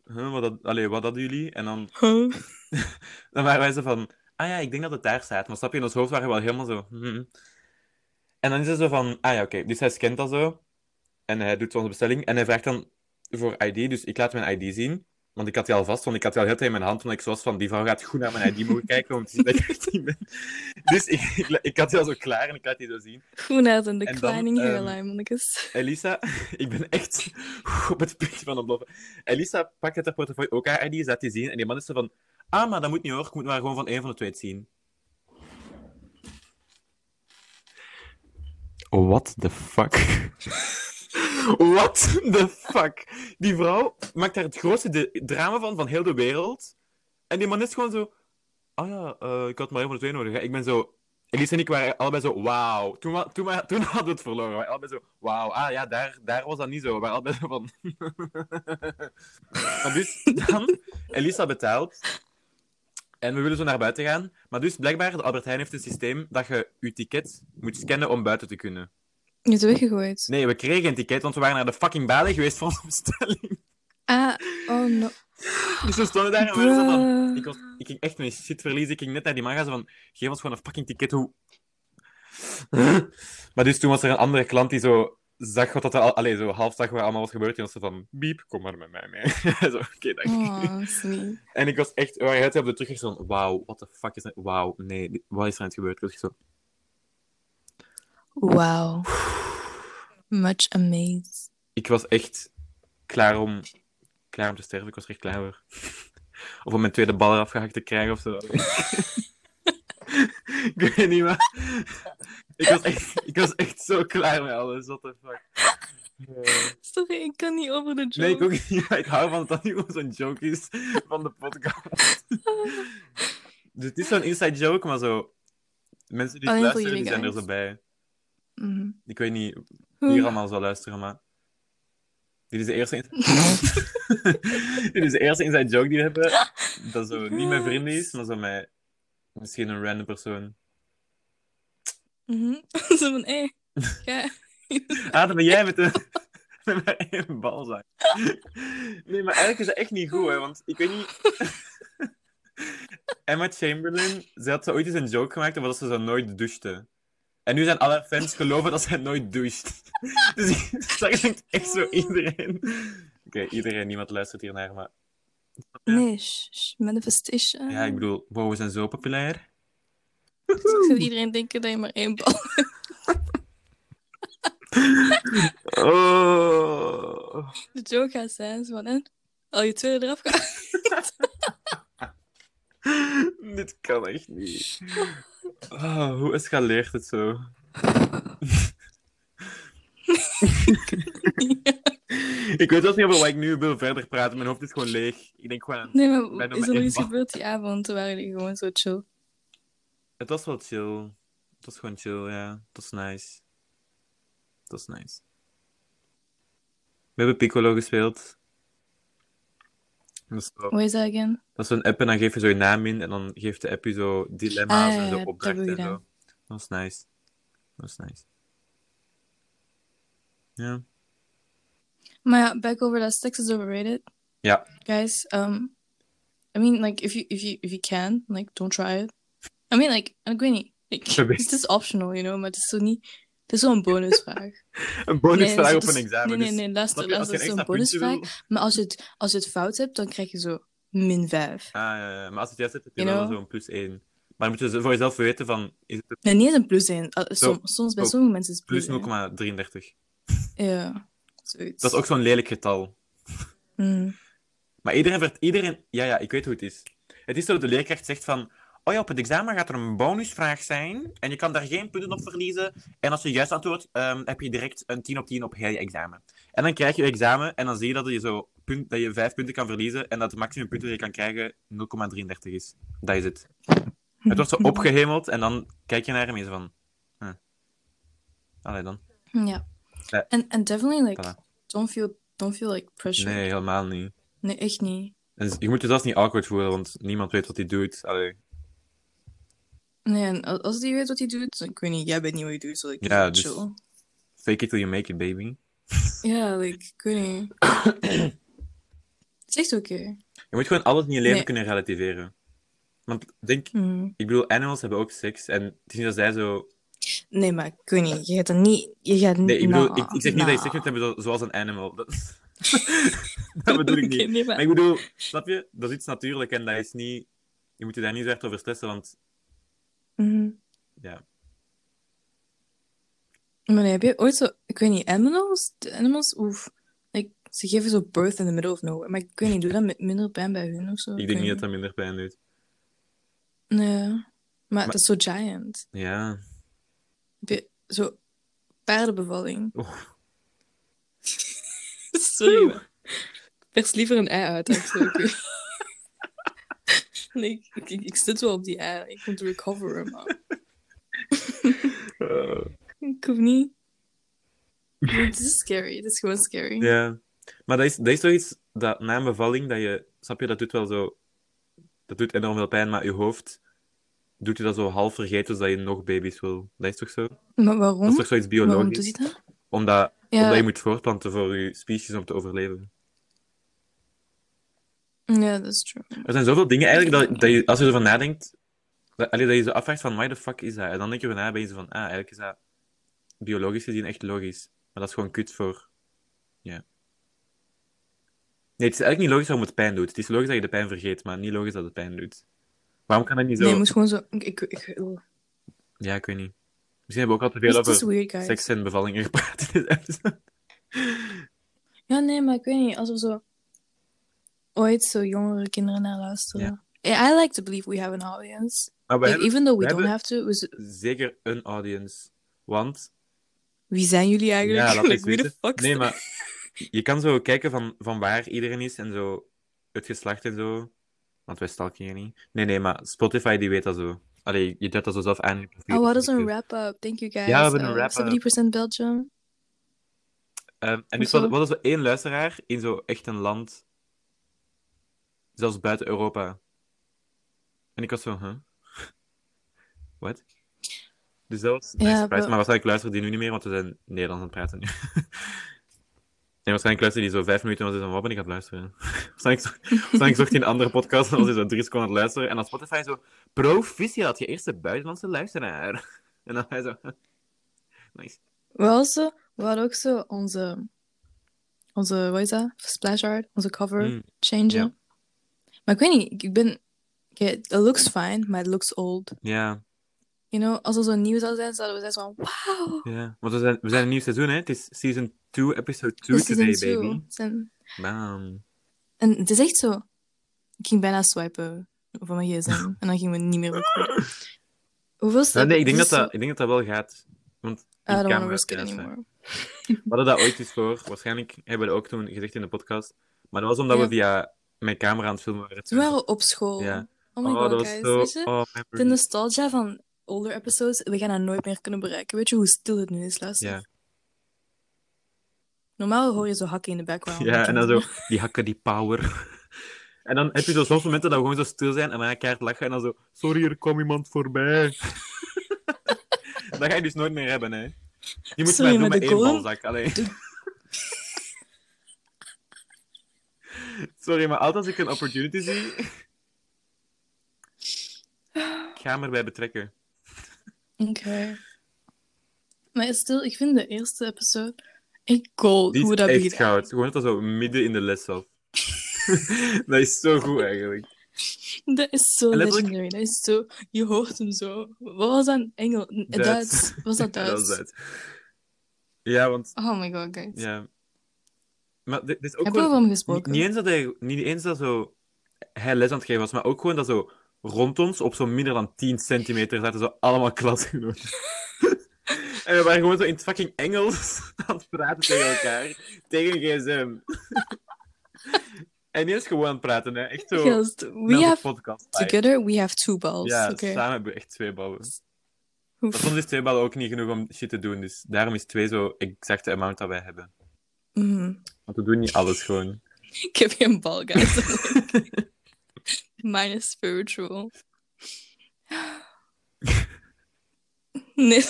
Huh, wat, dat, allee, wat hadden jullie? En dan, Huh? dan waren wij zo van... Ah ja, ik denk dat het daar staat. Maar snap je, in ons hoofd waren we wel helemaal zo... hm. En dan is hij zo van... Ah ja, oké. Dus hij scant dat zo. En hij doet onze bestelling. En hij vraagt dan voor ID. Dus ik laat mijn ID zien. Want ik had die al vast, want ik had die al heel tijd in mijn hand. Want ik was van, die vrouw gaat goed naar mijn ID mogen kijken om te zien dat ik 18 ben. Dus ik, ik, ik had die al zo klaar en ik laat die zo zien. Goed uit een declining hairline, mannetjes. Elisa, ik ben echt op het puntje van ontploffen. Elisa pakt uit haar portefeuille ook haar ID, zet die zien. En die man is zo van, ah, maar dat moet niet hoor. Ik moet maar gewoon van één van de twee het zien. What the fuck? What the fuck? Die vrouw maakt daar het grootste drama van, van heel de wereld. En die man is gewoon zo... Oh ja, eh, ik had maar de twee nodig. hè." Ik ben zo... Elise en ik waren allebei zo, wauw. Toen, toen, toen hadden we het verloren. We waren allebei zo, wauw. Ah ja, daar, daar was dat niet zo. We waren allebei zo van... dus, dan, Elisa betaalt. En we willen zo naar buiten gaan. Maar dus, blijkbaar, de Albert Heijn heeft een systeem dat je je ticket moet scannen om buiten te kunnen. Je hebt weggegooid. Nee, we kregen een ticket, want we waren naar de fucking balie geweest voor onze bestelling. Ah, oh no. Dus we stonden daar en we. Ik, was, ik ging echt mijn shit verliezen. Ik ging net naar die man gaan zo van... Geef ons gewoon een fucking ticket, hoe... maar dus toen was er een andere klant die zo zag wat dat er al... Allee, zo half zag wat er allemaal was gebeurd. En was zo van... Biep, kom maar met mij mee. zo, oké, dank je. Oh, sweet. En ik was echt... We waren heel op de terugweg zo van... Wauw, what the fuck is er... Wauw, nee, wat is er aan het gebeurd? Ik was zo... Wow. Much amazed. Ik was echt klaar om... Klaar om te sterven. Ik was echt klaar voor. of om mijn tweede bal eraf gehakt te krijgen of zo. ik weet niet, maar... Ik was, echt, ik was echt zo klaar met alles. What the fuck. Sorry, ik kan niet over de joke. nee, ik ook niet. Ik hou van dat dat niet gewoon zo'n joke is van de podcast. dus het is zo'n inside joke, maar zo... Mensen die het Alleen voor luisteren, die zijn er zo bij. Mhm. Ik weet niet wie er allemaal zal luisteren, maar... Dit is de eerste, Dit is de eerste inside joke die we hebben. Dat zo niet mijn vrienden is, maar zo met misschien een random persoon. Mhm. Zo van, hé, ja. Ah, dan ben jij met, de, met mijn één balzak. Nee, maar eigenlijk is dat echt niet goed, hè, want ik weet niet... Emma Chamberlain, ze had zo ooit eens een joke gemaakt over dat ze zo nooit douchte. En nu zijn alle fans geloven dat zij nooit doucht. Dus ik- dat denkt echt zo iedereen. Oké, iedereen, niemand luistert hiernaar, maar... Nee, manifestation. Ja, ik bedoel, wow, we zijn zo populair. Ik zou iedereen denken dat je maar één bal Oh. De joke gaat zijn, zo van? Al je tweede eraf gaat. Dit kan echt niet. Oh, hoe escaleert het zo? ik weet zelfs niet over wat ik nu wil verder praten. Mijn hoofd is gewoon leeg. Ik denk gewoon... Nee, maar is er iets gebeurd die avond? Toen waren die gewoon zo chill. Het was wel chill. Het was gewoon chill, ja. Het was nice. Het was nice. We hebben Piccolo gespeeld. Is, zo- Hoe is dat again? dat is zo'n app en dan geef je zo je naam in en dan geeft de app je zo dilemma's Ah, en zo opdrachten en zo. Dat was nice. Dat was nice. Ja. Maar ja, back over that sex is overrated. Ja. Guys, um, I mean, like, if you, if you, if you can, like, don't try it. I mean, like, ik weet niet. Like, Probeer. het is optional, you know, maar het is zo niet... Het is zo'n bonusvraag. Een bonusvraag Nee, op een examen. Nee, nee, dus nee, luister, je, luister. je een is zo'n bonusvraag. Maar als je, het, als je het fout hebt, dan krijg je zo min 5. Ah, ja, ja. Maar als het juist hebt, heb je wel know? zo'n plus 1. Maar dan moet je zo voor jezelf weten van... Is het Nee, niet een plus 1. soms, Zo, soms bij zo, sommige mensen is het plus plus 1. 0,33? Ja, zoiets. Dat is ook zo'n lelijk getal. Mm. Maar iedereen, iedereen... Ja, ja, ik weet hoe het is. Het is zo, de leerkracht zegt van... Oh ja, op het examen gaat er een bonusvraag zijn. En je kan daar geen punten op verliezen. En als je juist antwoordt, ehm, heb je direct een 10 op 10 op heel je examen. En dan krijg je je examen en dan zie je dat je zo punt, dat je 5 punten kan verliezen. En dat het maximum punten die je kan krijgen 0,33 is. Dat is het. Het wordt zo opgehemeld en dan kijk je naar hem en je zo van... Huh. Allee dan. Ja. En definitely, like, Voilà. don't feel, don't feel like pressure. Nee, helemaal niet. Nee, echt niet. En je moet je zelfs niet awkward voelen, want niemand weet wat hij doet. Allee. Nee, en als die weet wat hij doet, dan ik weet niet, jij weet niet wat hij doet, zo like, Ja, dus- chill. Fake it till you make it, baby. Ja, like, ik weet niet. Het is echt oké. Je moet gewoon alles in je leven Nee. kunnen relativeren. Want denk, Mm. ik bedoel, animals hebben ook seks. En het is niet dat zij zo. Nee, maar ik weet niet, je gaat er niet... Je gaat Nee, ik bedoel, nah, ik, ik zeg niet dat je seks nah. moet hebben zo- zoals een animal. Dat, dat bedoel ik niet. nee, Maar ik bedoel, snap je? Dat is iets natuurlijk en dat is niet. Je moet je daar niet zo over stressen, want Mhm. ja. Maar heb je ooit zo... Ik weet niet, animals? De animals, oef. Like, ze geven zo birth in the middle of nowhere. Maar ik weet niet, doe dat met minder pijn bij hun of zo? Ik denk niet dat dat minder pijn doet. Nee. Maar, dat is zo giant. Ja. Heb je zo paardenbevalling? Oeh. Sorry, maar pers liever een ei uit. of zo, ik ik, ik, zit wel op die ei. Ik moet recoveren, maar Eh, ik hoef niet. Het is scary. Het is gewoon scary. ja. Maar dat is, dat is zoiets dat na een bevalling, dat je. Snap je, dat doet wel zo. Dat doet enorm veel pijn, maar je hoofd doet je dat zo half vergeten, zodat je nog baby's wil. Dat is toch zo? Maar waarom? Dat is toch zoiets Waarom doet biologisch? hij dat? Omdat, Ja. omdat je moet voortplanten voor je species om te overleven. Ja, dat is true. Er zijn zoveel dingen eigenlijk dat, dat je, als je ervan nadenkt, dat, allee, dat je zo afvraagt van, why the fuck is dat? En dan denk je ervan na, ben je zo van, ah, eigenlijk is dat biologisch gezien echt logisch. Maar dat is gewoon kut voor, ja. Nee, het is eigenlijk niet logisch waarom het pijn doet. Het is logisch dat je de pijn vergeet, maar niet logisch dat het pijn doet. Waarom kan dat niet zo... Nee, je moet gewoon zo... Ik, ik, ik, oh. Ja, ik weet niet. Misschien hebben we ook al te veel over weird, seks en bevallingen gepraat in episode. Ja, nee, maar ik weet niet. Als er zo ooit zo jongere kinderen naar luisteren. I like to believe we have an audience. Like, hebben even though we we don't have to. we zeker een audience. Want Wie zijn jullie eigenlijk? Ja, like, wie de fuck Nee, maar je kan zo kijken van, van waar iedereen is en zo het geslacht en zo. Want wij stalken niet. Nee, nee, maar Spotify die weet dat zo. Allee, je duidt dat zo zelf aan. Oh, wat is een wrap-up? Thank you guys. Ja, we hebben een Uh, wrap-up. 70% Belgium. Ehm, en dus wat is zo één luisteraar in zo echt een land, zelfs buiten Europa. En ik was zo, huh? Wat? Dus dat was Ja, surprise. Maar waarschijnlijk luisteren die nu niet meer, want we zijn Nederlands aan het praten nu. En waarschijnlijk luisteren die zo vijf minuten en was hij zo, wat ben ik aan het luisteren? waarschijnlijk, zo- waarschijnlijk zocht hij een andere podcast en was hij zo drie seconden aan het luisteren. En dan Spotify zo, proficiat, je eerste buitenlandse luisteraar. En dan hij zo, nice. We, also, we hadden ook zo onze, onze, wat is dat? Splash art, onze cover Mm, changen. ja. Maar ik weet niet, ik- ben... Oké, it looks fine, maar it looks old. Ja, You know, als er zo nieuw zou zijn, zouden we zeggen van, wow! ja. Want we zijn, we zijn een nieuw seizoen, hè. Het is season 2, episode 2 This is today, two. baby. Zijn- Bam. En het is echt zo... Ik ging bijna swipen van mijn gsm. en dan gingen we niet meer recorden. Hoeveel Ja, stappen? nee, ik denk Het dat, dat, ik denk dat dat wel gaat. Want I don't want to camera- risk it ja, dat anymore. We hadden dat ooit eens voor. Waarschijnlijk hebben we dat ook toen gezegd in de podcast. Maar dat was omdat Ja. we via mijn camera aan het filmen waren. Toen waren we op school. Ja. Oh my oh, god, dat was guys. zo... Weet je? Oh, De nostalgia van older episodes, we gaan dat nooit meer kunnen bereiken. Weet je hoe stil het nu is, luister? Ja. Normaal hoor je zo hakken in de background. ja, en dan zo die hakken, die power. En dan heb je zo soms momenten dat we gewoon zo stil zijn en dan keihard lachen en dan zo... Sorry, er kwam iemand voorbij. dat ga je dus nooit meer hebben, hè. Je moet Sorry, maar doen met één balzak. Allee. Sorry, maar altijd als ik een opportunity zie... Ik ga hem erbij betrekken. Oké. Maar stil, ik vind de eerste episode echt gold. Hoe dat echt begint. goud. Gewoon dat zo midden in de les zat. dat is zo goed, eigenlijk. Dat is zo legendary. Dat is zo... Je hoort hem zo. Wat was dat? Engel? Duits. Was dat Duits? dat Duits. Ja, want... Oh my god, guys. Ja. Maar dit is ook Heb je gewoon... over hem Niet, gesproken? niet eens dat hij... Niet eens dat zo... Hij les aan het geven was, maar ook gewoon dat zo... Rond ons, op zo minder dan 10 centimeter, zaten zo allemaal klasgenoten. en we waren gewoon zo in het fucking Engels aan het praten tegen elkaar. Tegen gsm. en niet eens gewoon aan het praten, hè. Echt zo... We have... podcast. Together, we have two balls. Ja, samen hebben we echt twee ballen. Maar soms is twee ballen ook niet genoeg om shit te doen, dus daarom is twee zo exacte amount dat wij hebben. Mhm. Want we doen niet alles gewoon. Ik heb geen bal, guys. Mine is spiritual. Nee.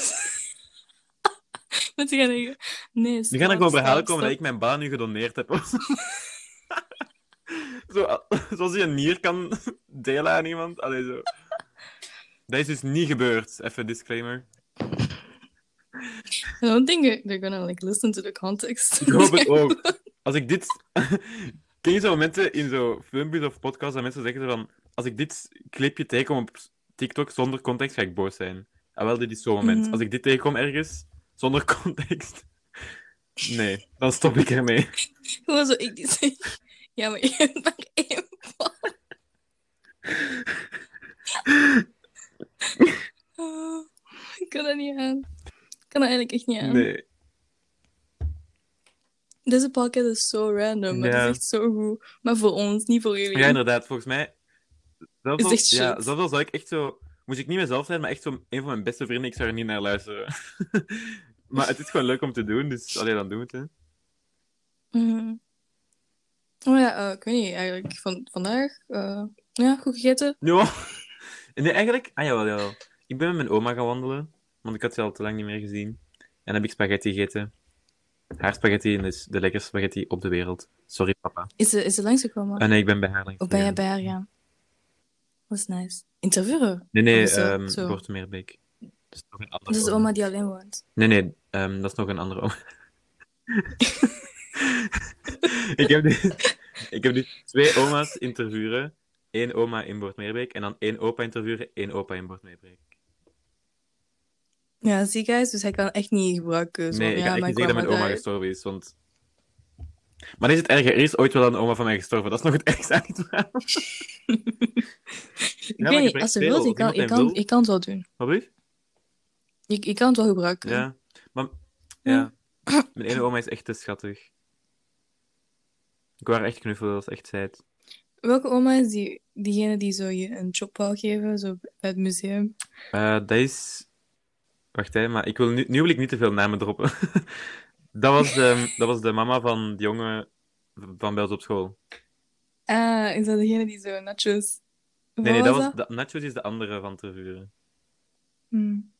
Wat ga je Nee, Nu stop, gaan er gewoon stop, verhalen komen dat ik mijn baan nu gedoneerd heb. zo, zoals je een nier kan delen aan iemand. Allee, zo. Dat is dus niet gebeurd. Even disclaimer. I don't think they're gonna like listen to the context. Ik hoop het ook. Als ik dit... Ken je zo momenten in zo filmpjes of podcasts dat mensen zeggen van... Als ik dit clipje tegenkom op TikTok zonder context, ga ik boos zijn. Ah, wel, dit is zo'n moment. Mhm. Als ik dit tegenkom ergens, zonder context... Nee, dan stop ik ermee. Gewoon zo, ik die zeg, ja, maar je hebt maar één bal. Oh, ik kan dat niet aan. Ik kan dat eigenlijk echt niet aan. Nee. Deze podcast is zo random, maar Ja. het is echt zo goed. Maar voor ons, niet voor jullie. Ja, inderdaad. Volgens mij... Zelfs Is al, ja, zelfs al zou ik echt zo... Moest ik niet mezelf zijn, maar echt zo een van mijn beste vrienden, ik zou er niet naar luisteren. maar het is gewoon leuk om te doen, dus allee, dan doen we het, hè. Mhm. Oh ja, eh, ik weet niet, eigenlijk van, vandaag. eh, ja, goed gegeten. Ja. Nee, eigenlijk... Ah, jawel, jawel. Ik ben met mijn oma gaan wandelen, want ik had ze al te lang niet meer gezien. En dan heb ik spaghetti gegeten. Haar spaghetti is de lekkerste spaghetti op de wereld. Sorry, papa. Is ze, is ze langsgekomen? Ah, nee, ik ben bij haar langs of ben jij bij haar gaan? Dat is nice. Interviewen? Nee, nee, ehm zo? Bortemeerbeek. Dat is nog een andere Dat is de oma die alleen woont. Nee, nee, ehm, dat is nog een andere oma. ik, heb nu, ik heb nu twee oma's interviewen. Eén oma in Bortmeerbeek en dan één opa interviewen, één opa in Bortmeerbeek. Ja, zie guys, dus hij kan echt niet gebruiken. Zo, Nee, ik ja, echt niet zeggen dat mijn oma uit. gestorven is, want... Maar is het erger? Er is ooit wel een oma van mij gestorven. Dat is nog het ergste aan het verhaal. Ik maar weet je niet, brengt als ze wil, Als ik kan, ik, kan, wil. ik kan het wel doen. Wat bedoel? Ik, ik kan het wel gebruiken. Ja. Maar... Ja. Mijn ene oma is echt te schattig. Ik wou echt knuffelen, dat is echt zijt. Welke oma is die, diegene die zo je een job wou geven, zo bij het museum? Eh, dat is... Wacht, hè, maar ik wil nu, nu wil ik niet te veel namen droppen. Dat was de, dat was de mama van de jongen van bij ons op school. Ah, is dat degene die zo nachos... Nee, nee, dat was, dat, Nachos is de andere van Tervuren. Hmm.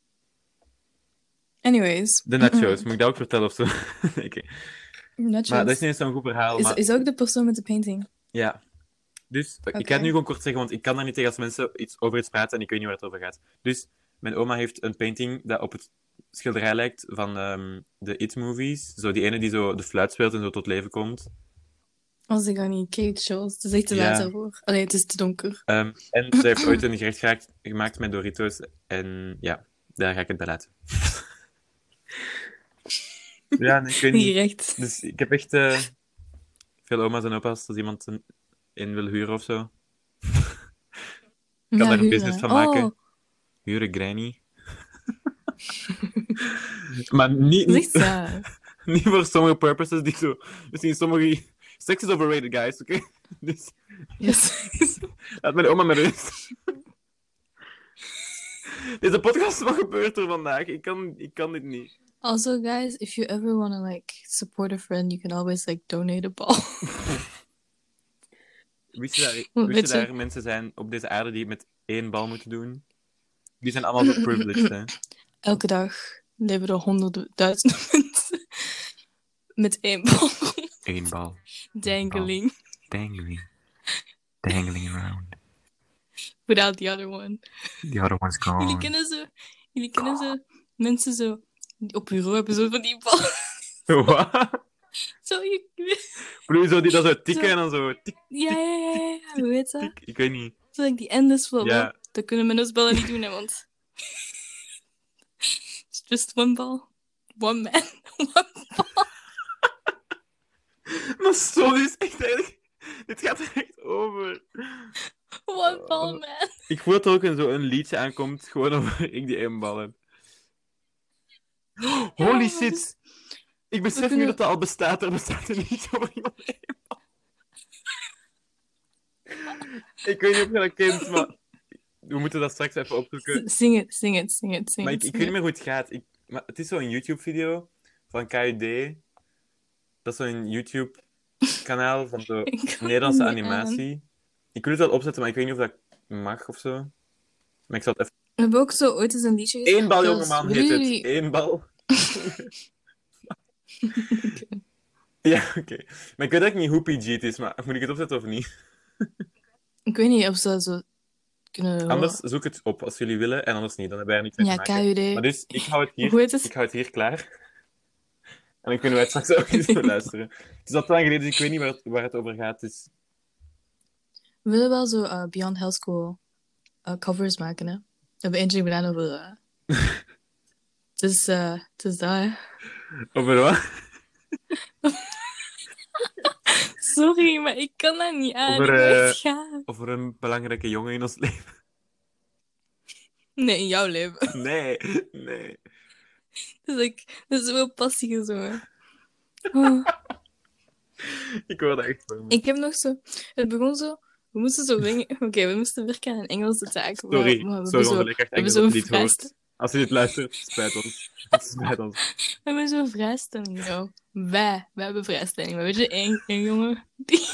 Anyways. De Nachos, moet ik dat ook vertellen of zo? Nachos. Maar dat is niet eens zo'n goed verhaal. is, maar... is ook de persoon met de painting. Ja. Dus, ik ga het nu gewoon kort zeggen, want ik kan daar niet tegen als mensen iets over iets praten en ik weet niet waar het over gaat. Dus, mijn oma heeft een painting dat op het schilderij lijkt van ehm, de It-movies. Zo die ene die zo de fluit speelt en zo tot leven komt. Als ik dan niet kijk, shows. Het is echt te laat daarvoor. Allee, het is te donker. Ehm, en ze heeft ooit een gerecht gemaakt, gemaakt met Doritos. En ja, daar ga ik het bij laten. ja, nee, ik weet niet. Direct. Dus ik heb echt eh, veel oma's en opa's als iemand een, een wil huren of zo. kan daar een business van maken. Oh, Huren granny. maar niet, niet, niet voor sommige purposes die zo... Misschien sommige... Sex is overrated, guys, oké? Dus Yes. laat mijn oma maar rust. Deze podcast, wat gebeurt er vandaag? Ik kan, ik kan dit niet. Also, guys, if you ever want to like support a friend, you can always like donate a ball. Wist je, daar, wist je weet je? daar mensen zijn op deze aarde die het met één bal moeten doen? Die zijn allemaal zo privileged, hè? Elke dag leven er honderden, duizenden mensen met één bal Eén bal. dangling Dangling. Dangling around. without the other one. The other one's gone. Jullie kennen zo, jullie kennen zo mensen zo die op bureau hebben zo van die bal. Wat? Zo, je, Bedoel zo die dat zo tikken Zo. en dan zo tik, ja, ja, ja, ja, ja, hoe heet dat? Ik weet niet. Zo like die endless flow. Ja. Dat kunnen menusballen niet doen, hè, want... It's just one ball. One man. One ball. Maar sorry, is echt eigenlijk... Dit gaat er echt over. One ball man. Ik voel dat er ook een, zo een liedje aankomt, gewoon over ik die één bal heb. Holy shit! dus- Ik besef kunnen- nu dat dat al bestaat. Er bestaat een liedje over iemand één bal. Ik weet niet of je dat kent, maar... We moeten dat straks even opzoeken. Zing het, zing het, zing het, zing Maar ik, ik weet niet meer hoe het gaat. Ik, maar het is zo'n YouTube-video van KUD. Dat is zo'n YouTube-kanaal van kan Nederlandse animatie. Ik wil het wel opzetten, maar ik weet niet of dat mag of zo. Maar ik zal het even... We hebben ook zo ooit eens een liedje Eén bal, jongeman, heet het. Eén bal. Ja, oké. Maar ik weet eigenlijk niet hoe PG het is, maar moet ik het opzetten of niet? Ik weet niet of ze dat zo kunnen... Anders zoek het op als jullie willen, en anders niet. Dan hebben wij er niks mee Ja, te maken. KUD. Maar dus, ik hou het hier Hoe heet het? Ik hou het hier klaar. En dan kunnen wij het straks ook eens beluisteren. Het is al te lang geleden, dus ik weet niet waar het, waar het over gaat. Dus... We willen wel zo eh, Beyond Hell School eh, covers maken, hè. We hebben eentje gedaan over... Het is, het is dat, hè. Over wat? Sorry, maar ik kan dat niet aan. Over, ik eh. Over een belangrijke jongen in ons leven. Nee, in jouw leven. Nee, nee. Is, like, dat is wel passie gezongen. Oh. Ik hoor dat echt van. Ik heb nog zo... Het begon zo... We moesten zo. Oké, we moesten werken aan een Engelse taak. Sorry, maar we sorry zo, we hebben zo'n vrijst- hoort. Als je dit luistert, spijt ons. Het spijt ons. we hebben zo'n vrijstelling, joh. Wij, wij hebben vrijstelling. Maar weet je, één, één jongen... Die...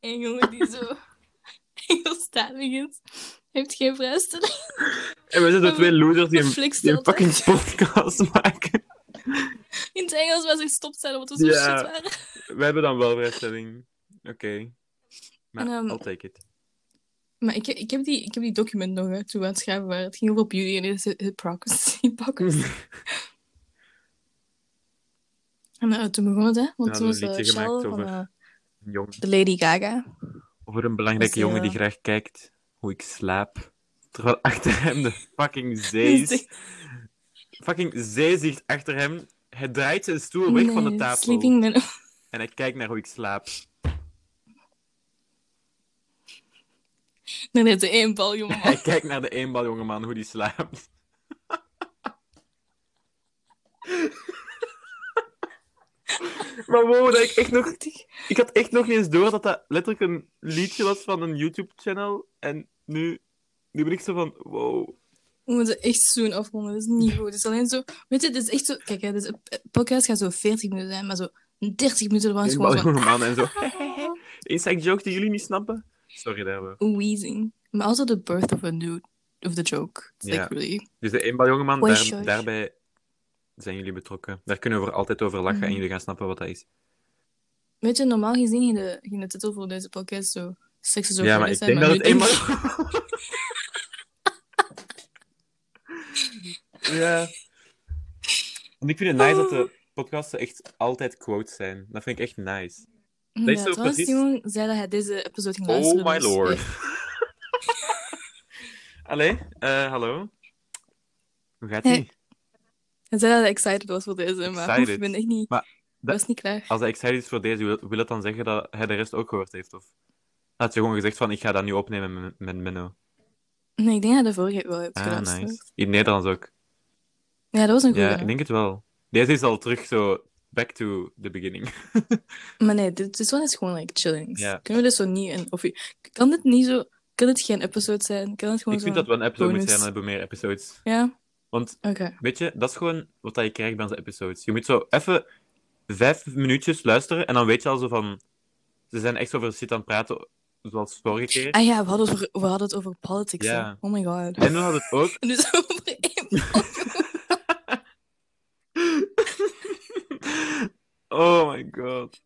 Eén jongen die zo... Engelstalig is, heeft geen vrijstelling. En we zijn de twee losers die een, die een fucking podcast maken. In het Engels was ik gestopt zijn omdat we zo Ja. shit waren. We hebben dan wel vrijstelling. Oké. Maar ehm, I'll take it. Maar ik, ik, heb die, ik heb die document nog hè, toen we aan het schrijven waren. Het ging over beauty en het hypocrisy. hypocrisy. En eh, toen begon het, hè? Want Ja, toen we was uh, van over- eh, de Lady Gaga. Over een belangrijke Dus, jongen die graag kijkt hoe ik slaap. Terwijl achter hem de fucking zee is. Fucking zee zit achter hem. Hij draait zijn stoel weg van de tafel. Sleeping. En hij kijkt naar hoe ik slaap. Nee, nee, de één bal, jongen. Hij kijkt naar de eenbal jongeman hoe die slaapt. maar wow, dat ik echt nog... Ik had echt nog niet eens door dat dat letterlijk een liedje was van een YouTube-channel. En nu, nu ben ik zo van, wow. We moeten echt zo'n afronden. Dat is niet goed. Het is alleen zo... Weet je, het is echt zo... Kijk, hè, dus, podcast gaat zo 40 minuten zijn, maar zo 30 minuten is gewoon van... en zo. Inside joke die jullie niet snappen. Sorry daarvoor. Wheezing. Maar also the birth of a new... Of the joke. It's Ja. like really... Dus de eenmaal jongeman, Oei, daar, daarbij zijn jullie betrokken. Daar kunnen we er altijd over lachen en Mhm. jullie gaan snappen wat dat is. Weet je, normaal gezien ging de, ging de titel voor deze podcast zo... Seks is Ja, maar ik denk dat het eenmaal... ja. En ik vind het nice dat de podcasts echt altijd quotes zijn. Dat vind ik echt nice. Ja, is zo trouwens, precies- Simon zei dat hij deze episode ging Oh luisteren. my dus, lord. eh, Allee, eh, hallo. Hoe gaat ie? Hij zei dat hij excited was voor deze, maar Excited. ik ben echt niet... Maar Ik was niet klaar. Als hij excited is voor deze, wil, wil het dan zeggen dat hij de rest ook gehoord heeft? Of had je gewoon gezegd van, ik ga dat nu opnemen met, met Menno? Nee, ik denk dat hij de vorige wel heeft Ah, geluisterd. nice. In het Nederlands ook. Ja, dat was een goede. Ja, ik denk het wel. Deze is al terug zo back to the beginning. Maar nee, dit, dit one is gewoon like chilling. Ja. Kunnen we dit zo niet. Of, kan dit niet zo... Kan dit geen episode zijn? Kan het gewoon ik vind dat we een episode moeten bonus. zijn, dan hebben we meer episodes. Ja? Want, weet je, dat is gewoon wat je krijgt bij onze episodes. Je moet zo even vijf minuutjes luisteren en dan weet je al zo van... Ze zijn echt over shit aan het praten, zoals vorige keer. Ah ja, we hadden het over, we hadden het over politics. Oh my god. En we hadden het ook En dus over één oh my god.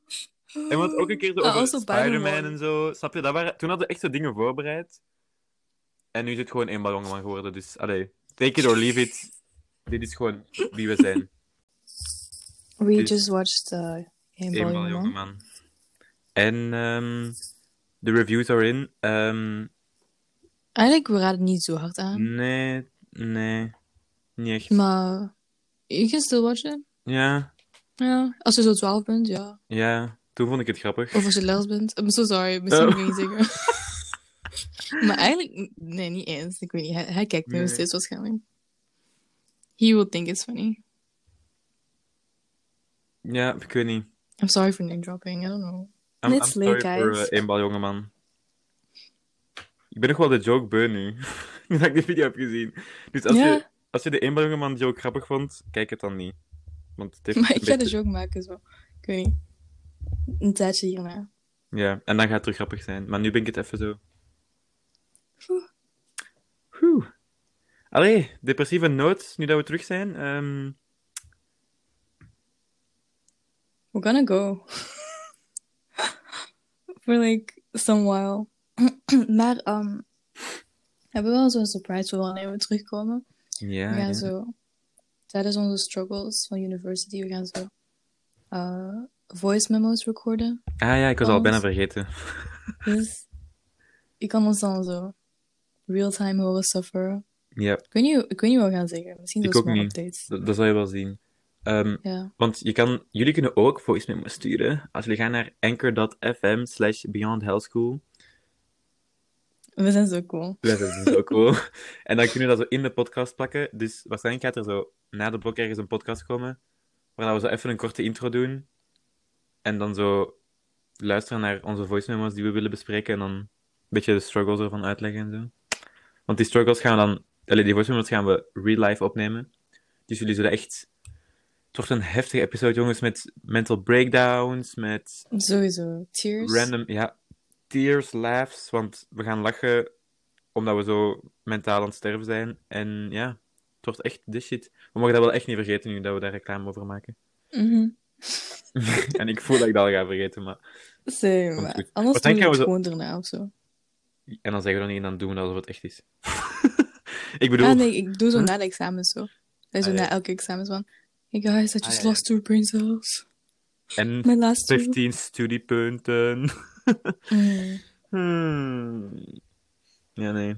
En hadden ook een keer zo over Spider-Man en zo. Snap je? Dat waren... Toen hadden we echt zo dingen voorbereid. En nu is het gewoon één jongeman geworden. Dus, allee, take it or leave it. Dit is gewoon wie we zijn. We Dus- just watched uh, Één jongeman. En ehm, de reviews are in. Ehm, Eigenlijk, we raden niet zo hard aan. nee, nee. Niet echt. Maar... You can still watch it. Ja, Ja. Als je zo 12 bent, ja. ja. Toen vond ik het grappig. Of als je les bent. I'm so sorry. Misschien Oh. niet zeggen. maar eigenlijk... Nee, niet eens. Ik weet niet. Hij, hij kijkt nu Nee. steeds waarschijnlijk. He will think it's funny. Ja, ik weet niet. I'm sorry for name dropping. I don't know. I'm, Let's I'm sorry voor guys. uh, eenbal jongeman. Ik ben nog wel de joke beu nu. nu dat ik de video heb gezien. Dus als, je, als je de eenbal jongeman joke grappig vond, kijk het dan niet. Want het heeft Maar ik ga de beetje- joke maken, zo. Ik weet niet. Een tijdje hierna. Ja, en dan gaat het terug grappig zijn. Maar nu ben ik het even zo... Oeh. Oeh. Allee, depressieve noot, nu dat we terug zijn. Ehm, We're gonna go. For like some while. maar, um, hebben we wel zo'n surprise voor wanneer we terugkomen? ja, ja. zo, tijdens onze struggles van university, we gaan zo uh, voice memos recorden. Ah ja, ik was al bijna vergeten. Dus je kan ons dan zo real-time horen sufferen. Ja, Ik weet niet, ik weet niet wat we gaan zeggen. Misschien zo ook small updates. dat, dat zal je wel zien. Ehm, Ja. Want je kan, jullie kunnen ook voice memo sturen als jullie gaan naar anchor.fm slash beyond school. We zijn zo cool. Dat is dus ook cool. En dan kunnen we dat zo in de podcast plakken. Dus waarschijnlijk gaat er zo na de blok ergens een podcast komen, waar we zo even een korte intro doen. En dan zo luisteren naar onze voice memos die we willen bespreken en dan een beetje de struggles ervan uitleggen en zo. Want die struggles gaan we dan, allee, die voice memos gaan we real life opnemen. Dus jullie zullen echt, het wordt een heftige episode jongens, met mental breakdowns, met Sowieso. Tears. random, ja, tears, laughs, want we gaan lachen omdat we zo mentaal aan het sterven zijn. En ja, wordt echt de shit. We mogen dat wel echt niet vergeten nu dat we daar reclame over maken. Mhm. en ik voel dat ik dat al ga vergeten, maar... Anders doen we het zo- gewoon daarna of zo. En dan zeggen we dan niet en dan doen we dat alsof het echt is. ik bedoel... Ah nee, ik doe zo Huh? na de examens zo. Dat is zo Ah, na ja. elke examens van... Hey guys, I just Ah, ja, ja. lost two brain cells. En My last two. 15 studiepunten. Mm. Hmm. Ja, nee.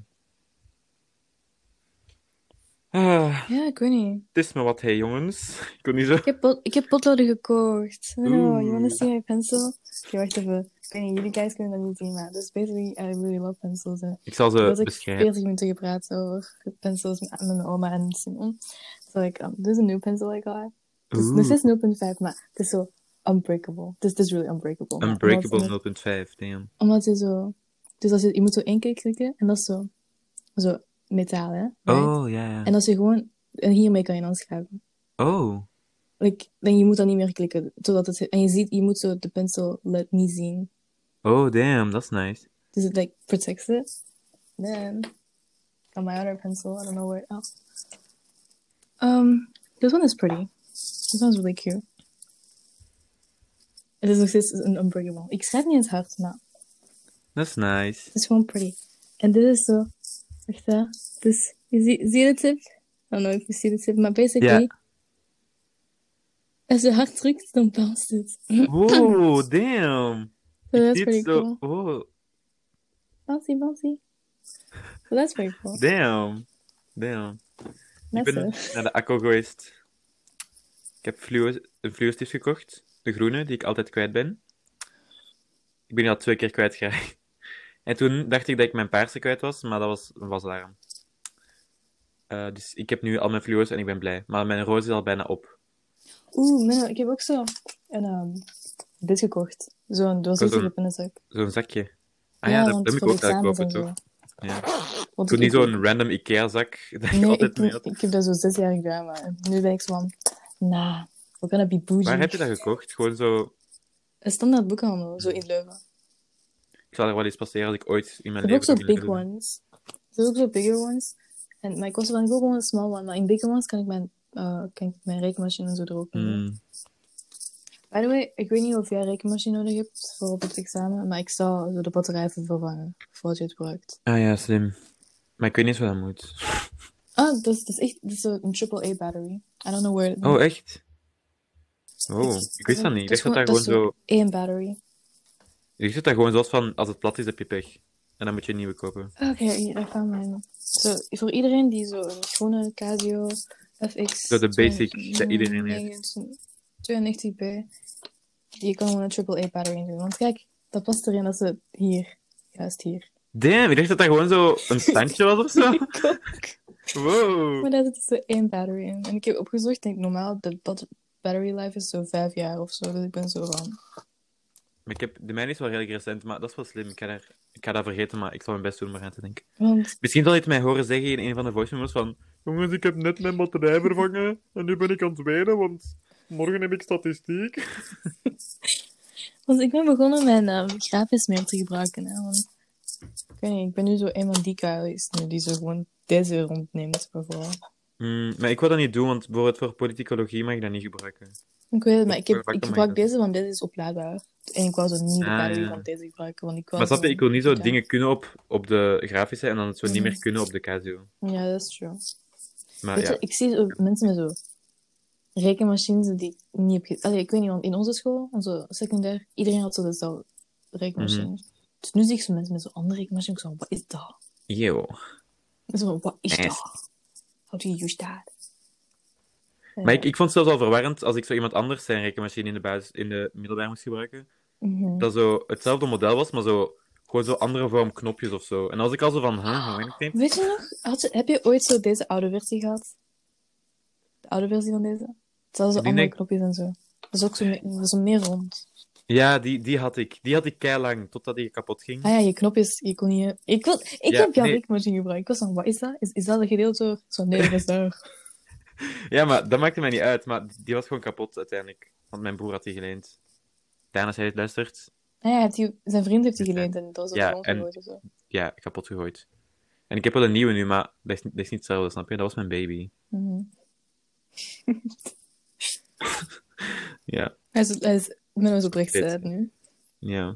Ah, Ja, ik weet niet. het is me wat, hey jongens. Ik kon niet zo... Ik heb, pot, ik heb potloden gekocht. Oh, Oeh. you wanna see my pencil? Oké, wacht even. Ik weet niet, jullie guys kunnen dat niet zien, maar dus basically, I really love pencils. En Ik zal ze had ik beschrijven. 40 minuten gepraat over pencils met, met mijn oma en Simon. So like, um, this is a new pencil I got. Dus, Oeh. this is 0.5, maar het is zo unbreakable. This, this is really unbreakable. Maar Unbreakable omdat- 0.5, damn. Omdat je zo... Dus als je, je moet zo één keer klikken en dat is zo... Zo metaal, hè? right? Oh, ja, ja. En als je gewoon... En hiermee kan je dan schrijven. Oh. Like, dan je moet dan niet meer klikken. Totdat het... En je ziet, je moet zo de pencil let niet zien. Oh, damn, that's nice. Dus het like protects it. Then on my other pencil, I don't know where. Oh, um, this one is pretty. This one's really cute. Het is nog steeds een unbreakable. Ik schrijf niet eens hard, maar That's nice. het is gewoon pretty. En dit is zo. Wacht hè. Dus, je zie, zie je de tip? I don't know if you see the tip, maar basically. Ja. Als je hard drukt, dan bounce it. Wow, damn. so that's pretty cool. Oh, Bouncy, bouncy. So that's pretty cool. damn. Damn. Ik ben it. naar de Akko geweest. Ik heb fluo, een fluostift gekocht. De groene, die ik altijd kwijt ben. Ik ben die al twee keer kwijtgeraakt. En toen dacht ik dat ik mijn paarse kwijt was, maar dat was een wasalarm. Eh dus ik heb nu al mijn fluo's en ik ben blij. Maar mijn roos is al bijna op. Oeh, Menno, ik heb ook zo een um, dit gekocht. Zo'n doosje in een zak. Zo'n zakje. Ah ja, dat, want dat moet ik ook kopen, en toch? Ja. Want Toen niet zo'n random Ikea-zak dat Nee, altijd ik, mee had. ik heb dat zo zes jaar gedaan, maar nu ben ik zo van... Nah, we're gonna be bougie. Waar heb je dat gekocht? Gewoon zo... Een standaard boekhandel, zo in Leuven. Ik zal er wel eens passeren als ik ooit in mijn Ik heb ook leven zo big doen. ones. Er zijn ook zo bigger ones. En, maar ik was ik wil gewoon een small one. Maar in bigger ones kan ik mijn, uh, kan ik mijn rekenmachine en zo er ook in doen. Mm. By the way, ik weet niet of jij een rekenmachine nodig hebt voor op het examen, maar ik zo de batterij even vervangen voordat je het gebruikt. Ah ja, slim. Maar ik weet niet wat dat moet. Ah, dat is, dat is echt dat is zo een AAA battery. I don't know where it Oh, echt? Oh, ik wist dat niet. Ik dacht dat dat gewoon zo... één battery. Dacht dat dat gewoon zoals van, als het plat is, heb je pech. En dan moet je een nieuwe kopen. Oké, hier, daar gaan mijn. Zo, voor iedereen die zo een gewone Casio FX. Zo de basic dat iedereen heeft. 92B. Die kan gewoon een AAA battery in doen. Want kijk, dat past erin als het hier. Juist hier. Damn, ik dacht dat dat gewoon zo een standje was of zo. Wow. Maar daar zit dus zo één battery in. En ik heb opgezocht, ik denk normaal, de bat- battery life is zo vijf jaar of zo. Dus ik ben zo van. Maar ik heb, de mijne is wel redelijk recent, maar dat is wel slim. Ik ga, daar, ik ga dat vergeten, maar ik zal mijn best doen om eraan te denken. Want Misschien zal je het mij horen zeggen in een van de voice memos van... Jongens, ik heb net mijn batterij vervangen en nu ben ik aan het wenen, want morgen heb ik statistiek. Want ik ben begonnen mijn uh, grafisch meer te gebruiken. Hè, want, ik weet niet, ik ben nu zo een van die guys nu die zo gewoon deze rondneemt, bijvoorbeeld. Hmm, maar ik wil dat niet doen, want bijvoorbeeld voor politicologie mag ik dat niet gebruiken. Ik weet het, maar ik, heb, ik gebruik deze, want deze is oplaadbaar. En ik wou zo niet de Ah, battery ja. van deze gebruiken, want ik Maar snap je, zo- ik wil niet zo dingen kunnen op, op de grafische en dan het zo niet meer kunnen op de Casio. Ja, dat is true. Maar Weet ja, je, ik zie mensen met zo rekenmachines die ik niet heb. Allee, ik weet niet, want in onze school, onze secundair, iedereen had zo dezelfde rekenmachine. Mhm. Dus nu zie ik zo mensen met zo'n andere rekenmachine, ik zo, wat is dat? yo. Zo, wat is dat? How do you use that? Maar ik, ik vond het zelfs al verwarrend als ik zo iemand anders zijn rekenmachine in de, basis, in de middelbaar moest gebruiken. Mhm. Dat zo hetzelfde model was, maar zo gewoon zo andere vorm knopjes of zo. En als ik al zo van, huh, hoe? Weet je nog, had je, heb je ooit zo deze oude versie gehad? De oude versie van deze? Hetzelfde Die andere denk- knopjes en zo. Dat is ook zo, me- dat is zo meer rond. Ja, die, die had ik. Die had ik lang totdat die kapot ging. Ah ja, je knopjes, je kon niet... Ik, wil, ik Ja, heb jouw nee. rekenmachine gebruikt. Ik was van, wat is dat? Is, is dat een gedeelte? Zo, nee, dat is daar. Ja, maar dat maakte mij niet uit. Maar die was gewoon kapot uiteindelijk. Want mijn broer had die geleend. Als jij het luistert, Ah ja, die, zijn vriend heeft die geleend en dat was op Ja, de gegooid of zo. ja, kapot gegooid. En ik heb wel een nieuwe nu, maar dat is, niet- dat is niet hetzelfde, snap je? Dat was mijn baby. Mhm. Ja, Hij is, hij is met ons oprecht nu. ja.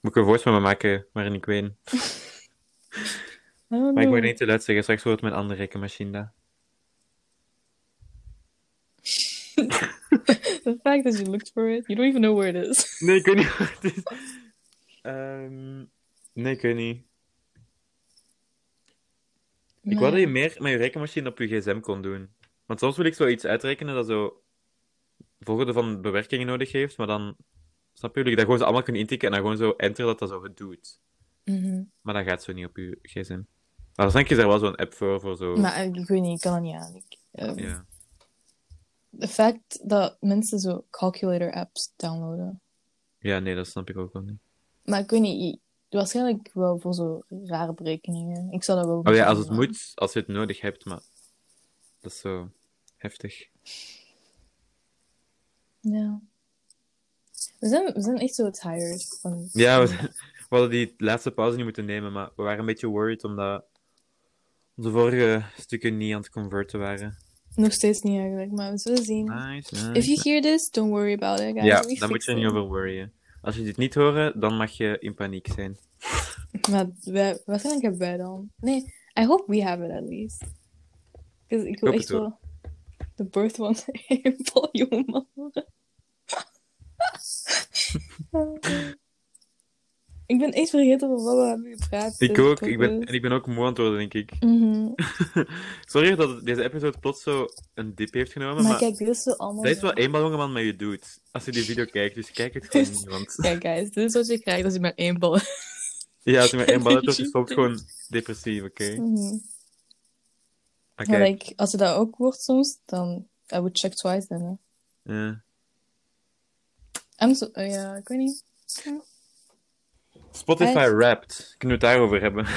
Moet ik een voice met me maken waarin ik ween. Maar ik moet niet te luid zeggen, straks wordt mijn andere rekenmachine daar. The fact that you looked for it, you don't even know where it is. Nee, ik weet niet wat het is. Ehm, nee, ik weet niet. Ik wou dat je meer met je rekenmachine op je gsm kon doen. Want soms wil ik zoiets uitrekenen dat zo volgorde van bewerkingen nodig heeft, maar dan snap je dat je dat gewoon zo allemaal kunt intikken en dan gewoon zo enter dat dat zo het doet. Mhm. Maar dat gaat zo niet op je gsm. Maar waarschijnlijk is er wel zo'n app voor, voor zo... Maar eh, ik weet niet, ik kan dat niet aan. Ik, ehm, Ja. De fact dat mensen zo calculator apps downloaden. ja, nee, dat snap ik ook wel niet. Maar ik weet niet, waarschijnlijk wel voor zo rare berekeningen. Ik zou dat wel Oh ja, als het moet, als je het nodig hebt, maar dat is zo heftig. Ja. We zijn, we zijn echt zo tired van... Ja, we, we hadden die laatste pauze niet moeten nemen, maar we waren een beetje worried omdat onze vorige stukken niet aan het converten waren. Nog steeds niet eigenlijk, maar we zullen zien. Nice, nice. If you hear this, don't worry about it, guys. Ja, We daar moet je niet it. over worryen. Als je dit niet hoort, dan mag je in paniek zijn. Maar wij, waarschijnlijk hebben wij dan. Nee, I hope we have it at least. Dus ik wil Hoop echt wel de birth one in volume horen. ik ben echt vergeten over wat we hebben gepraat. Ik dus ook, ik ben, is- en ik ben ook moe aan het worden, denk ik. Mhm. Sorry dat deze episode plots zo een dip heeft genomen, Maar maar kijk, dit is zo allemaal... dat is wat één ballongeman met je doet. Als je die video kijkt, dus kijk het gewoon niet, want... Kijk, guys, dit is wat je krijgt als je maar één bal Ja, als je met één bal hebt, is je soms gewoon depressief, oké? Mhm. Maar like, als je dat ook wordt soms, dan I would check twice then. Hè. Ja. I'm so... oh ja, ik weet niet. Spotify Echt? Wrapped. Kunnen we het daarover hebben?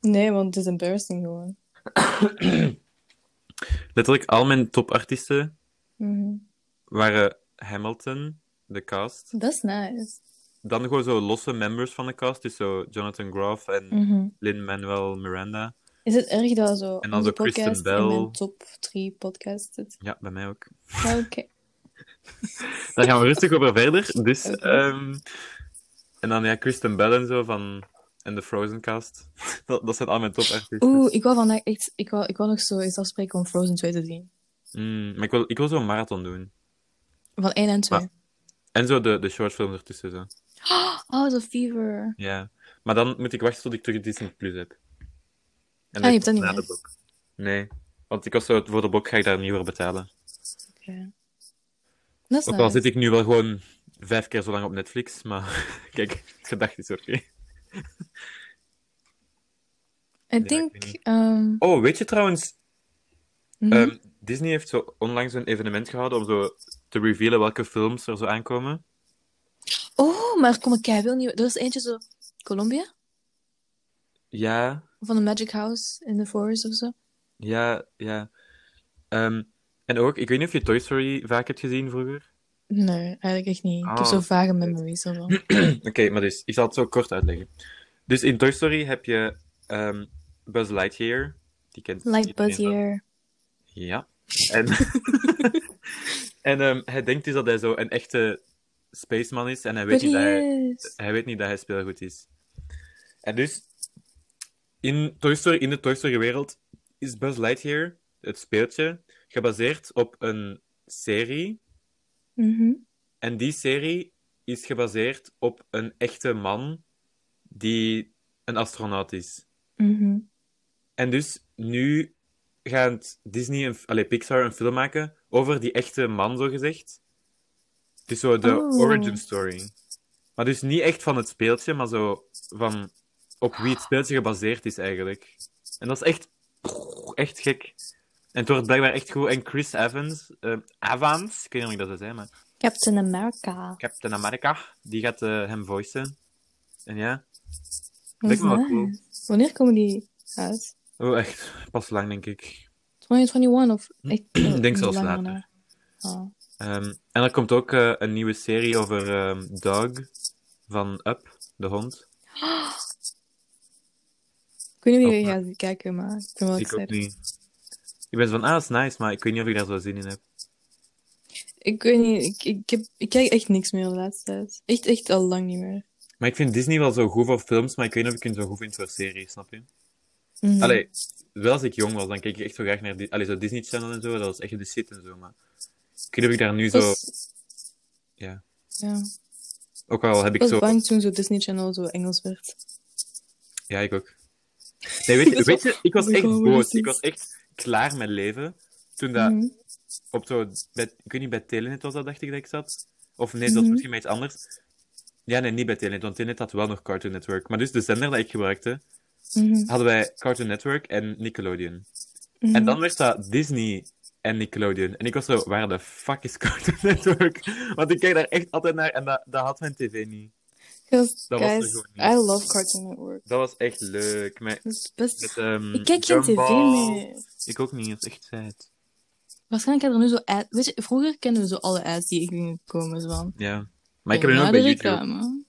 Nee, want het is embarrassing gewoon. Letterlijk al mijn topartiesten Mhm. waren Hamilton, de cast. Dat is nice. Dan gewoon zo losse members van de cast, dus zo Jonathan Groff en Mhm. Lin-Manuel Miranda. Is het erg dat zo En dan zo Kristen Bell. in mijn top 3 podcast zit? Ja, bij mij ook. Ja, Oké. Daar gaan we rustig over verder. Dus, en dan ja, Kristen Bell en zo van... En de Frozen cast. Dat, dat zijn al mijn topartiesten. Oeh, ik wil vandaag echt... Ik wil, ik wil nog zo eens afspreken om Frozen 2 te zien. Mm, maar ik wil, ik wil zo'n marathon doen. Van 1 en 2. Maar- En zo de, de shortfilms ertussen. Zo. Oh, zo Fever. Ja. Maar dan moet ik wachten tot ik terug Disney Plus heb. En Ah, je hebt dat niet na de blok. Nee. Want ik was zo, voor de blok ga ik daar niet voor betalen. Oké. Is Ook al nice. zit ik nu wel gewoon vijf keer zo lang op Netflix, maar kijk, het gedacht is oké. I ik niet. Um, Oh, weet je trouwens, mhm. ehm, Disney heeft zo onlangs een evenement gehouden om zo te revealen welke films er zo aankomen. Oh, maar kom ik veel nieuw. Er is eentje zo... Colombia? Ja, Van de Magic House in the Forest of zo. ja, ja. Ehm, en ook, ik weet niet of je Toy Story vaak hebt gezien vroeger. Nee, eigenlijk echt niet. Ik heb Ah. zo vage memories ervan. Oké, maar dus, ik zal het zo kort uitleggen. Dus in Toy Story heb je ehm, Buzz Lightyear. Die kent Like iedereen Buzz wel. here. Ja. En, en ehm, hij denkt dus dat hij zo een echte spaceman is en hij weet, niet dat hij, hij weet niet dat hij speelgoed is. En dus, in, Toy Story, in de Toy Story wereld is Buzz Lightyear, het speeltje, gebaseerd op een serie. Mhm. En die serie is gebaseerd op een echte man die een astronaut is. Mhm. En dus nu gaat Disney, een, allee, Pixar, een film maken over die echte man, zo gezegd. Dus zo de Oh. origin story. Maar dus niet echt van het speeltje, maar zo van op wie het speeltje gebaseerd is eigenlijk. En dat is echt, echt gek. En het wordt blijkbaar echt goed. En Chris Evans, eh, Evans, ik weet niet ik dat zou zijn, maar Captain America. Captain America, die gaat eh, hem voicen. En ja, Dat lijkt is me wel cool. Wanneer komen die uit? Oh, echt, pas lang, denk ik. 2021 of echt? Ik denk zelfs later. Oh. Ehm, en er komt ook eh, een nieuwe serie over ehm Dog van Up, de hond. Ik weet niet of je gaat kijken, maar ik ben wel Ik ook niet. Ik ben zo van, ah, dat is nice, maar ik weet niet of ik daar zo zin in heb. Ik weet niet, ik, ik, heb, ik kijk echt niks meer de laatste tijd. Echt, echt al lang niet meer. Maar ik vind Disney wel zo goed voor films, maar ik weet niet of ik hen zo goed vind voor series, snap je? Mhm. Allee, wel als ik jong was, dan keek ik echt zo graag naar Di- Allee, zo Disney Channel en zo, dat was echt de shit en zo, maar ik weet niet of ik daar nu zo... was- Ja. Ja. Ook al heb Ik ik was zo... bang toen zo Disney Channel zo Engels werd. Ja, ik ook. Nee, weet je, was weet je ik was echt boos. Ik was echt klaar met leven. Toen dat Mhm. op zo, bij, ik weet niet, bij Telenet was dat, dacht ik dat ik zat. Of nee, dat was Mhm. misschien bij iets anders. Ja, nee, niet bij Telenet, want Telenet had wel nog Cartoon Network. Maar dus de zender dat ik gebruikte, Mhm. hadden wij Cartoon Network en Nickelodeon. Mhm. En dan werd dat Disney en Nickelodeon. En ik was zo, waar de fuck is Cartoon Network? Want ik keek daar echt altijd naar en dat, dat had mijn tv niet. Because, Dat was er guys. I love Cartoon Network. Dat was echt leuk. Met, Dat is best... met, ehm, ik kijk geen tv meer. Ik ook niet, dat is echt tijd. Waarschijnlijk hebben er nu zo ad... Weet je, vroeger kenden we zo alle ads die gingen komen. Zo van... Ja. Maar ik heb na ook bij YouTube. reclame.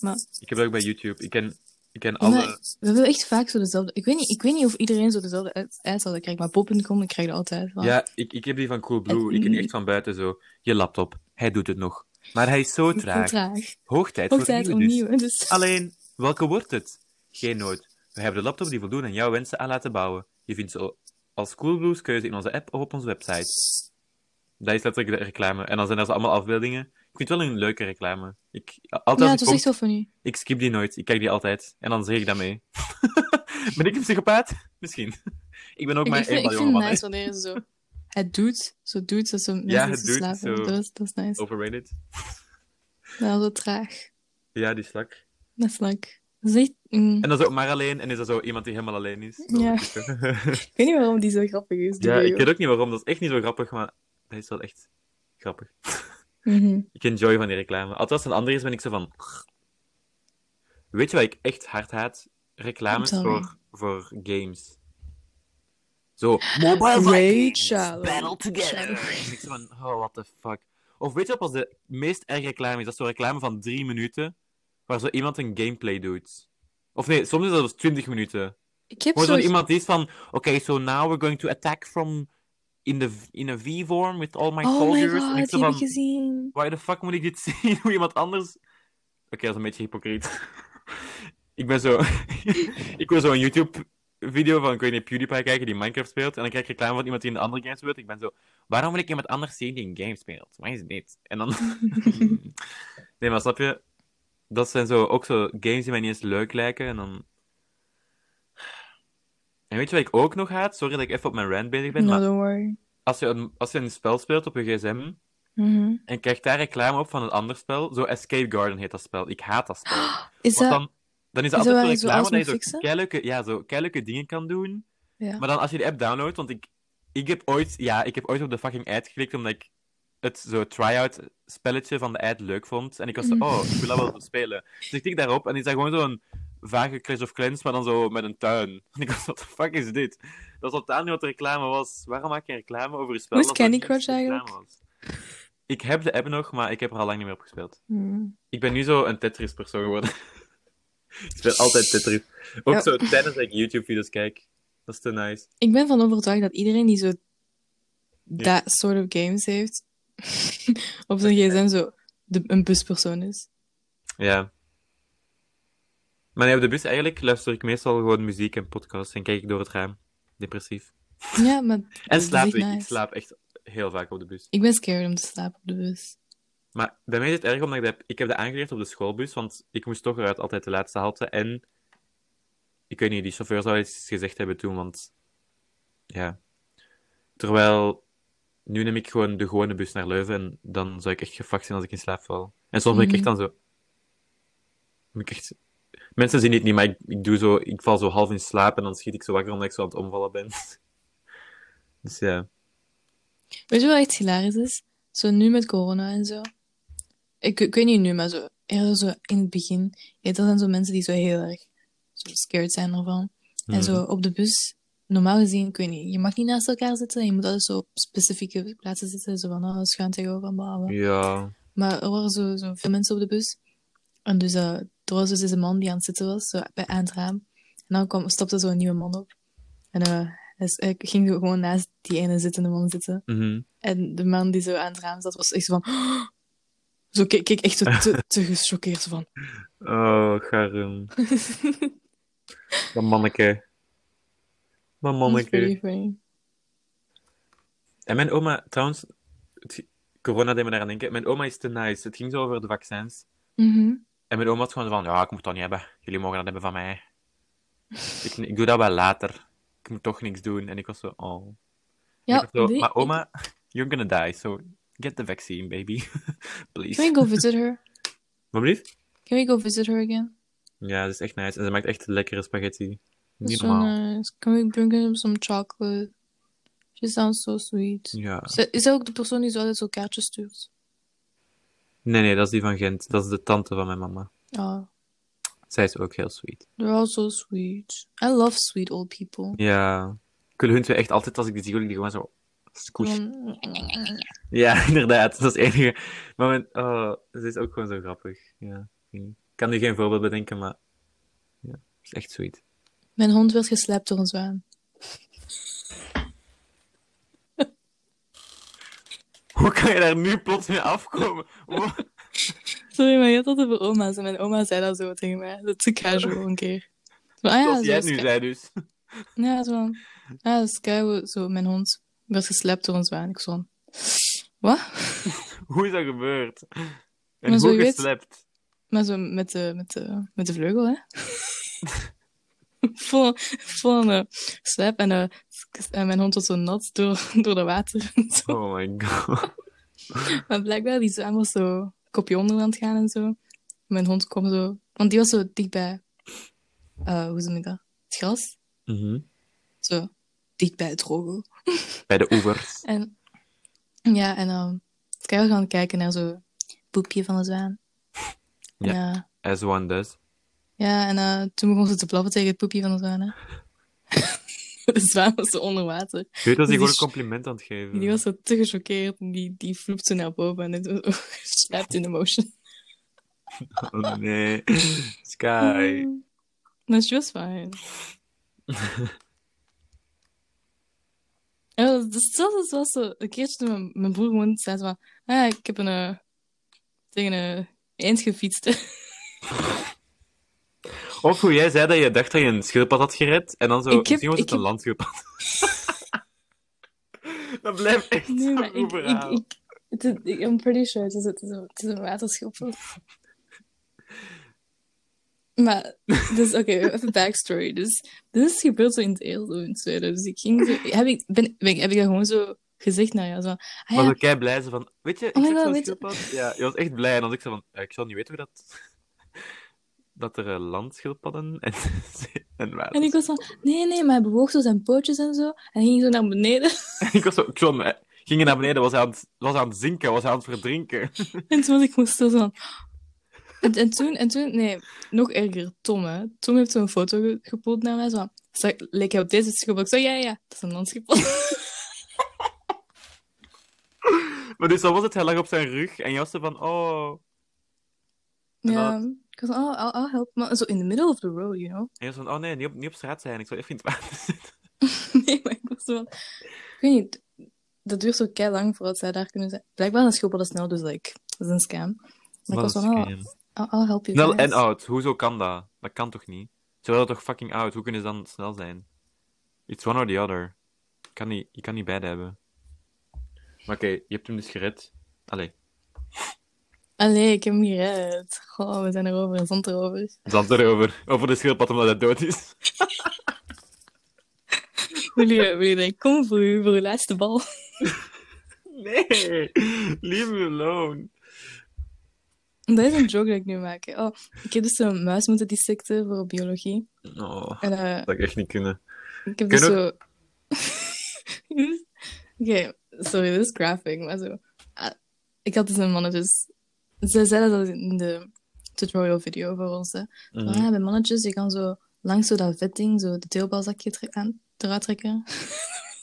Maar, Ik heb ook bij YouTube. Ik ken, ik ken alle... maar we hebben echt vaak zo dezelfde... Ik weet niet, ik weet niet of iedereen zo dezelfde ads ads altijd krijgt, maar Pop.com, ik krijg dat altijd. Van. Ja, ik, ik heb die van Coolblue. Ik ken die echt van buiten zo. Je laptop, hij doet het nog. Maar hij is zo traag. traag. Hoog tijd Ook voor tijd nieuwe dus. Dus... Alleen, welke wordt het? Geen nood. We hebben de laptop die voldoen aan jouw wensen aan laten bouwen. Je vindt ze als Coolblues keuze in onze app of op onze website. Dat is letterlijk de reclame. En dan zijn er allemaal afbeeldingen. Ik vind het wel een leuke reclame. Ik, altijd Ja, het was echt zo funny. ik skip die nooit. Ik kijk die altijd. En dan zeg ik dat mee. ben ik een psychopaat? Misschien. ik ben ook Ik, maar vind, één ik vind het nice wanneer zo... Het doet, zo doet, dat zo mensen Ja, het doet, slapen. zo. Dat, is, dat is nice. Overrated. Ja, zo traag. Ja, die slak. Dat is. Dat is echt... mm, En dan zo maar alleen. En is dat zo iemand die helemaal alleen is. Ja. Ik weet niet waarom die zo grappig is. ja, ik weet ook niet waarom. Dat is echt niet zo grappig, maar dat is wel echt grappig. Mhm. Ik enjoy van die reclame. Altijd als het een ander is, ben ik zo van... Weet je wat ik echt hard haat? Reclames voor, voor games. Zo, Mobile Vikings, Shadow. Battle Together. En ik zo van, oh, what the fuck. Of weet je wat de meest erge reclame is? Dat is zo'n reclame van drie minuten, waar zo iemand een gameplay doet. Of nee, soms is dat dus 20 minuten. Ik heb zo... iemand is van, oké, so now we're going to attack from in, the, in a V-vorm with all my Oh my soldiers. en ik god, zo van, gezien. Why the fuck moet ik dit zien? Hoe iemand anders. Oké, dat is een beetje hypocriet. ik ben zo. ik wil zo een YouTube-video van, ik weet niet, PewDiePie kijken die Minecraft speelt. En dan krijg ik reclame van iemand die in een andere game speelt. Ik ben zo. Waarom wil ik iemand anders zien die een game speelt? Wat is dit? En dan. nee, maar snap je? Dat zijn zo ook zo games die mij niet eens leuk lijken. En dan. En weet je wat ik ook nog haat? Sorry dat ik even op mijn rant bezig ben. No, maar don't worry. als je, een, als je een spel speelt op je gsm. Mhm. En krijg daar reclame op van een ander spel. Zo Escape Garden heet dat spel. Ik haat dat spel. Is dat... dan, dan is dat is altijd zo reclame dat je zo keileuke, ja, zo keileuke dingen kan doen. Ja. Maar dan als je de app downloadt, want ik, ik heb ooit, ja, ik heb ooit op de fucking ad geklikt omdat ik het zo try-out spelletje van de ad leuk vond. En ik was zo, Mhm. oh, ik wil dat wel zo spelen. Dus ik tik daarop en is dat gewoon zo'n vage Clash of Clans, maar dan zo met een tuin. En ik was, what the fuck is dit? Dat is totaal niet wat de reclame was. Waarom maak je reclame over een spel? Hoe is Candy Crush eigenlijk? was? Ik heb de app nog, maar ik heb er al lang niet meer op gespeeld. Mhm. Ik ben nu zo een Tetris-persoon geworden. ik speel altijd Tetris. Ook Ja. zo tijdens dat ik YouTube-video's kijk. Dat is te nice. Ik ben van overtuigd dat iedereen die zo dat soort of games heeft, op zijn gsm zo de, een buspersoon is. Ja. Maar nee, op de bus eigenlijk luister ik meestal gewoon muziek en podcasts en kijk ik door het raam. Depressief. Ja, maar En slaap ik. Ik slaap echt heel vaak op de bus. Ik ben scared om te slapen op de bus. Maar bij mij is het erg omdat ik dat heb, ik heb dat aangeleerd op de schoolbus, want ik moest toch eruit altijd de laatste halte. En ik weet niet, die chauffeur zou iets gezegd hebben toen, want ja. Terwijl nu neem ik gewoon de gewone bus naar Leuven en dan zou ik echt gefakt zijn als ik in slaap val. En soms ben ik echt dan zo. ben ik echt... Mensen zien het niet, maar ik, ik doe zo, ik val zo half in slaap en dan schiet ik zo wakker omdat ik zo aan het omvallen ben. Dus ja. Weet je wat echt hilarisch is? Zo nu met corona en zo. Ik, ik weet niet nu, maar zo eerder zo in het begin. Ja, er zijn zo mensen die zo heel erg zo scared zijn ervan. En zo Mhm. op de bus, normaal gezien, ik weet niet, je mag niet naast elkaar zitten. Je moet altijd zo op specifieke plaatsen zitten. Zo van, oh, schuin tegenover, bla bla. Ja. Maar er waren zo, zo veel mensen op de bus. En dus eh, er was dus deze man die aan het zitten was, zo bij aan het raam. En dan kwam, stapte zo een nieuwe man op. En eh, hij, s- hij ging gewoon naast die ene zittende man zitten. Mhm. En de man die zo aan het raam zat, was echt zo van... Zo keek, keek echt zo te, te gechoqueerd van... Oh, Garum. Dat manneke. Dat manneke. En mijn oma, trouwens, het- corona deed me daaraan denken. Mijn oma is te nice. Het ging zo over de vaccins. Mhm. En mijn oma had gewoon van, ja, ik moet dat niet hebben. Jullie mogen dat hebben van mij. Ik, ik doe dat wel later. Ik moet toch niks doen. En ik was zo, oh. Ja, ik was maar oma, you're gonna die, so get the vaccine, baby. Please. Can we go visit her? Wat blieft? Can we go visit her again? Ja, dat is echt nice. En ze maakt echt lekkere spaghetti. Niet so normaal. nice. Can we bring her some chocolate? She sounds so sweet. Ja. Ze- Is zij ook de persoon die zo altijd zo kaartjes stuurt? Nee, nee, dat is die van Gent. Dat is de tante van mijn mama. Oh, Zij is ook heel sweet. they're all so sweet. I love sweet old people. Ja. Ik wil hun twee echt altijd, als ik die zie, wil ik die gewoon zo squish. Gewoon- Ja, inderdaad. Dat is het enige. Maar mijn, oh, ze is ook gewoon zo grappig. Ja. Ik kan nu geen voorbeeld bedenken, maar ja, het is echt sweet. Mijn hond werd geslept door een zwaan. Hoe kan je daar nu plots mee afkomen? Sorry, maar je had dat over oma's. En mijn oma zei dat zo tegen mij. Dat is casual een keer. Ah ja, Zoals zo jij het nu zei dus. Ja, zo. Ja, dat is zo. Mijn hond werd geslept door een zwaan. Ik zo Wat? Hoe is dat gebeurd? En Maar hoe geslept? Maar zo met de, met de, met de vleugel, hè? vol, vol een slap en, eh, en mijn hond was zo nat door, door dat water. en zo. Oh my god. Maar blijkbaar, die zwaan was zo kopje onder aan het gaan en zo. Mijn hond kwam zo... Want die was zo dichtbij... eh hoe noem je dat? Het gras. Mhm. Zo dicht bij het droge. Bij de oevers. En ja, en dan kan je gaan kijken naar zo'n poepje van de zwaan. En, Ja. As one does. ja, en eh, toen begon ze te blaffen tegen het poepje van de zwaan. Hè. de zwaan was zo onder water. Je weet dat hij gewoon een compliment aan het geven. Die was zo te gechoqueerd. en Die, die vloept zo naar boven en zo geslapt in de motion. Oh nee. Sky. Maar she was fine. Ja, dus hetzelfde was zo een keertje toen mijn, mijn broer gewoon zei van, ah, ik heb een, eh, tegen een eend gefietst. Of hoe jij zei dat je dacht dat je een schildpad had gered, en dan zo, Ik heb- misschien was ik het een heb- landschildpad. dat blijft echt nee, maar zo'n ik, ik, ik, het I'm pretty sure het is, het is, een- het is een waterschildpad. Maar, dus oké, even backstory. Dus, dit is gebeurd zo in het eerste of in het tweede. Dus ik ging zo, heb ik, ben, ben, heb ik dat gewoon zo gezegd naar jou? Zo, ah was ook kei blij van, weet je, ik Oh God, weet je-. Ja, je was echt blij. En dan ik zo van, ik zal niet weten hoe dat... dat er eh, landschildpadden en, en water... En ik was van, nee, nee, maar hij bewoog zo zijn pootjes en zo. En hij ging zo naar beneden. ik was zo, eh, ging naar beneden, was hij aan het, was aan het zinken, was aan het verdrinken. En toen was ik stil zo van... En, en toen, en toen, nee, nog erger, Tom, hè. Tom heeft zo'n foto ge- gepost naar mij, zo "Zag- leek hij op deze schip? Ik zo, ja, ja, dat is een landschip. maar dus dan was het, hij lag op zijn rug, en je was zo van, oh... En ja, dan- ik was van, oh, I'll, I'll help. Maar zo in the middle of the road, you know. En je was van, oh nee, niet op, niet op straat zijn, ik zou even in het water zitten. nee, maar ik was zo van... Ik weet niet, dat duurt zo kei lang voordat zij daar kunnen zijn. Blijkbaar is schildpadden snel, dus like, dat is een scam. Maar ik was van, oh. I'll, I'll help you Snel guys. en oud. Hoezo kan dat? Dat kan toch niet? Ze willen toch fucking oud? Hoe kunnen ze dan snel zijn? It's one or the other. Je kan niet, je kan niet beide hebben. Maar oké, je hebt hem dus gered. Allee, Allee, ik heb hem gered. Goh, we zijn erover, een zand erover. zand erover. Over de schildpad omdat hij dood is. Wil je, wil je ik kom voor uw, voor uw laatste bal? Nee, leave me alone. Dat is een joke dat ik nu maak. Oh, ik heb dus een muis moeten dissecten voor biologie. Oh, En eh, dat zou ik echt niet kunnen. ik heb dus zo... Oké, sorry, dit is graphic, maar zo... ah, ik had dus een mannetjes... Ze zeiden dat in de tutorial video voor ons, hè. Van, Mhm. ja, bij mannetjes, je kan zo langs zo dat vetting, zo de tre- aan, eruit trekken.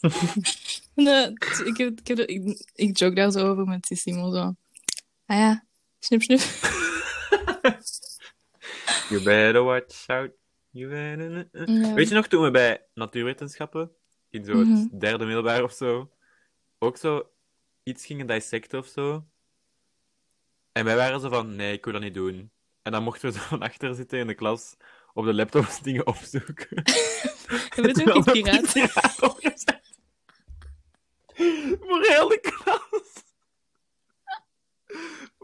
en, eh, ik, heb, ik, heb, ik, ik joke daar zo over met die Simon, zo... Ah ja, snip, snip. You better watch out. You better... Ja. Weet je nog, toen we bij natuurwetenschappen, in zo het Mhm. derde middelbaar of zo, ook zo iets gingen dissecten of zo. En wij waren zo van, nee, ik wil dat niet doen. En dan mochten we zo van achter zitten in de klas op de laptops dingen opzoeken. En weet je ook iets we piraat? Voor heel de klas.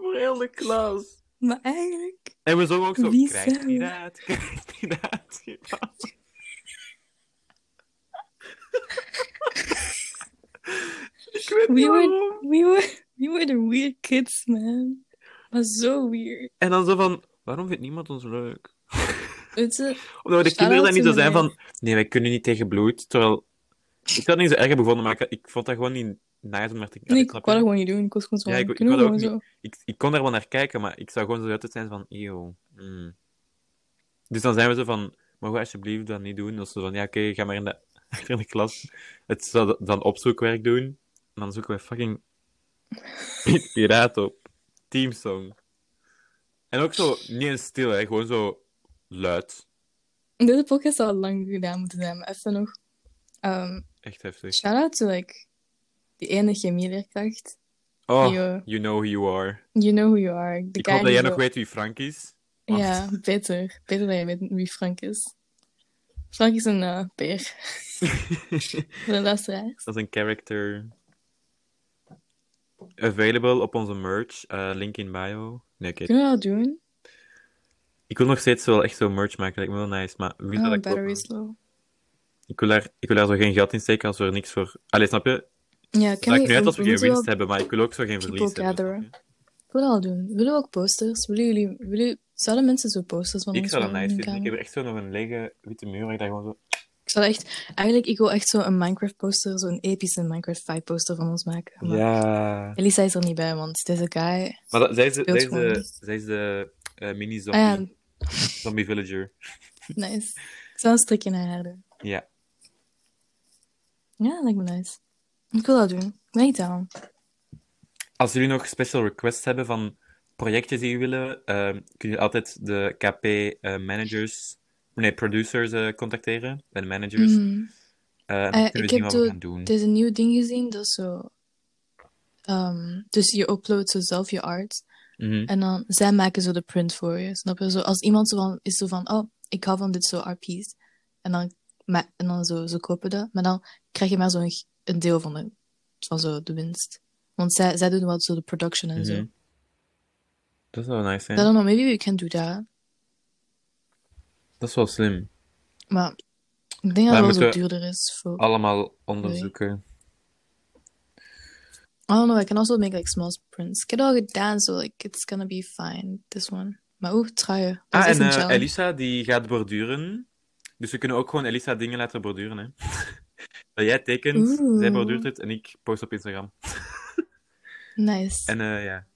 Voor heel de klas. Maar eigenlijk... En we zongen ook zo, Wie piraat. piraat. Ik weet We niet were, we were, we were the weird kids, man. Maar zo weird. En dan zo van, waarom vindt niemand ons leuk? Omdat we de kinderen dan niet zo zijn van, nee, wij kunnen niet tegen bloed. Terwijl, ik had het niet zo erg bevonden, maar ik, ik vond dat gewoon niet om naar te Nee, Allee, ik je? dat gewoon niet doen. Ik was gewoon zo Ja, ik- ik ook zo... ik kon daar wel naar kijken, maar ik zou gewoon zo uit zijn van, eeuw. mm. Dus dan zijn we zo van, mogen we alsjeblieft dat niet doen? Of zo van, ja, oké, ga maar in de, achter in de klas het zou dan opzoekwerk doen. En dan zoeken we fucking Piraat op. Teamsong. En ook zo, niet eens stil, hè, gewoon zo luid. Deze podcast zou al lang gedaan moeten zijn, maar even nog. Um, Echt heftig. shout-out to, like, die ene chemieleerkracht. Oh, you know who you are. You know who you are. De Ik hoop dat jij nog weet wie Frank is. want- Ja, beter. Beter dat je weet wie Frank is. Frank is een eh, peer. Voor de luisteraars. Dat is een character. Available op onze merch. eh, link in bio. Nee, oké. Kunnen we dat doen? Ik wil nog steeds wel echt zo merch maken. Lijkt me wel nice. Maar wie Oh, dat battery. Ik wil, daar, ik wil daar zo geen geld in steken als we er niks voor... Allee, snap je? Ja, kan maakt niet als we geen winst hebben, maar ik wil ook zo geen verlies hebben. Ik dat al doen. Willen we ook posters? Willen jullie... Willen... Zouden mensen zo posters van Ik ons zou dat nice vinden. Ik heb echt zo nog een lege witte muur waar ik daar gewoon zo... Ik zou echt... Eigenlijk, ik wil echt zo een Minecraft poster, zo'n epische Minecraft 5 poster van ons maken. Maar Ja. Elisa is er niet bij, want deze guy... Maar dat, zij is de, zij is de, zij is de eh, mini-zombie. Ah ja, Zombie villager. nice. Ik zou een strikje naar haar doen. Ja. Ja, dat lijkt me nice. Ik wil dat doen. Niet aan. Als jullie nog special requests hebben van projectjes die jullie willen, ehm, kun je altijd de KP-managers, nee, producers eh, contacteren, bij de managers. Mhm. Eh, en dan Eh, kunnen we zien wat we gaan doen. Er is een nieuw ding gezien, dat is zo... ehm, dus je uploadt zo zelf je art. Mhm. En dan, zij maken zo de print voor je. Snap je? Zo, als iemand zo van, is zo van, oh, ik hou van dit zo art piece. En dan, en dan zo, ze kopen dat. Maar dan krijg je maar zo'n een deel van, de, van zo de winst. Want zij, zij doen wel zo de production en zo. Mhm. Dat is wel nice I zijn. don't know, maybe we can do that. Dat is wel slim. Maar ik denk dat het wel zo duurder is voor... Allemaal onderzoeken. I don't know, I can also make like small prints. Ik heb het al gedaan, so like, it's gonna be fine, this one. Maar oeh, truien. Dat Ah, en eh. Elisa, die gaat borduren. Dus we kunnen ook gewoon Elisa dingen laten borduren, hè. dat jij tekent, Oeh. zij borduurt het en ik post op Instagram. Nice. En eh, ja.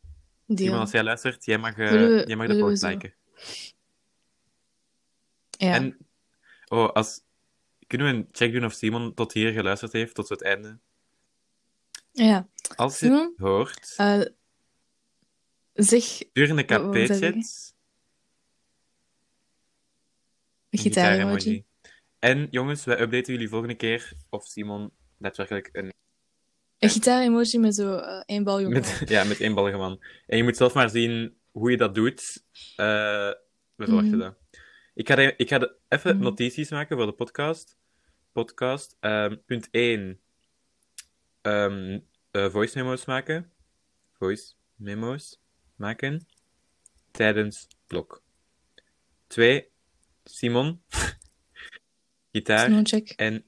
Simon, als jij luistert, jij mag, eh, we- jij mag de post liken. Ja. En, oh, als... Kunnen we een check doen of Simon tot hier geluisterd heeft, tot het einde? ja. Als je het hoort, Eh, zeg stuur je KP-chat een gitaar-emoji. En jongens, wij updaten jullie volgende keer of Simon daadwerkelijk een... Een gitaar-emoji met zo eh, één bal jongen. Met, ja, met één man. En je moet zelf maar zien hoe je dat doet. Eh, we verwachten Mhm. dat. Ik ga, de- ik ga de- even Mhm. notities maken voor de podcast. Podcast. Ehm, punt 1. Ehm, eh, voice memo's maken. Voice memo's maken. Tijdens blok. 2. Simon. Gitaar. En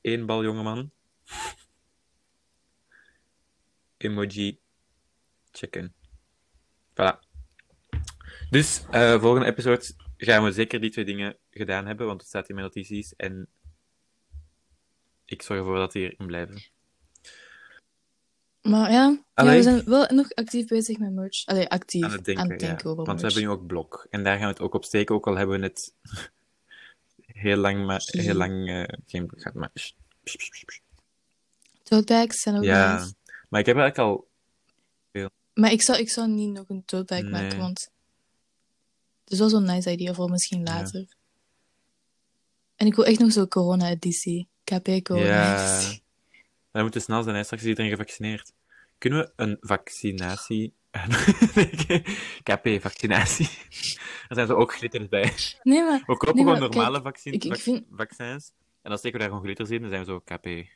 één bal jongeman. Emoji checken. Voilà. Dus, eh volgende episode gaan we zeker die twee dingen gedaan hebben, want het staat in mijn notities. En ik zorg ervoor dat die hierin blijven. Maar ja, we zijn wel nog actief bezig met merch. Allee, actief Aan het denken, ja. over Want we hebben nu ook blok. En daar gaan we het ook op steken, ook al hebben we het heel lang, maar, heel lang eh, geen blok gehad. Maar... Tote bags zijn ook Ja, nice. maar ik heb eigenlijk al... Maar ik zou, ik zou niet nog een tote bag Nee. maken, want het is wel zo'n nice idea voor misschien Ja. later. En ik wil echt nog zo'n corona-editie. KP Ja, corona-editie. dat moet snel zijn, hè. straks is iedereen gevaccineerd. Kunnen we een vaccinatie... KP-vaccinatie. Er zijn zo ook glitters bij. Nee, maar We kopen Nee, gewoon normale kijk, vaccin, ik- ik vac- vind- vaccins. En dan steken we daar gewoon glitters in en dan zijn we zo KP.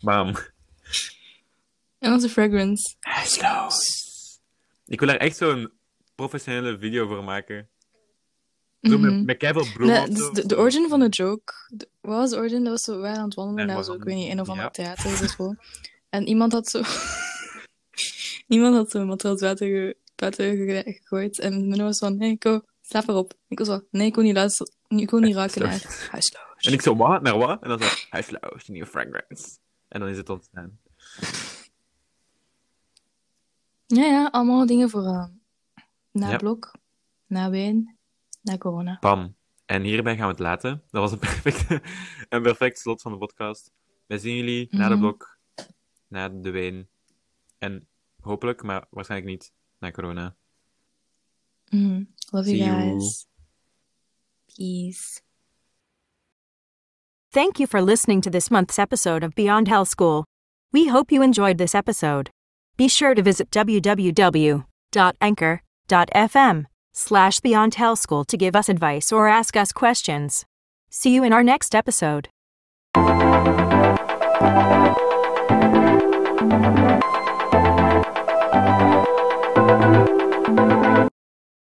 Bam. en onze fragrance. Ik wil daar echt zo'n professionele video voor maken. Zo met, Mhm. met keiveel Nee, dus de, de origin van de joke. de- wat was de origin? Dat was zo, waren aan het wandelen zo, ik weet niet, een of ander ja. theater zo. En iemand had zo... iemand had zo een matras water, ge- buiten ge- gegooid. En Menno was van, hey, Ko, slaap erop. Ik was van, nee, ik wil niet luisteren. Ik wil niet raken naar huisloos. En ik zo, wat? Naar wat? En dan zo, huisloos, nieuwe fragrance. En dan is het ontstaan. Ja, ja, allemaal dingen voor eh, na Ja. blok, na wijn, na corona. Pam. En hierbij gaan we het laten. Dat was een perfect, een perfect slot van de podcast. Wij zien jullie na de Mhm. blok, na de wijn. En hopelijk, maar waarschijnlijk niet, na corona. Mhm. Love you See you. guys. Peace. Thank you for listening to this month's episode of Beyond Health School. We hope you enjoyed this episode. Be sure to visit www.anchor.fm slash Beyond Health School to give us advice or ask us questions. See you in our next episode.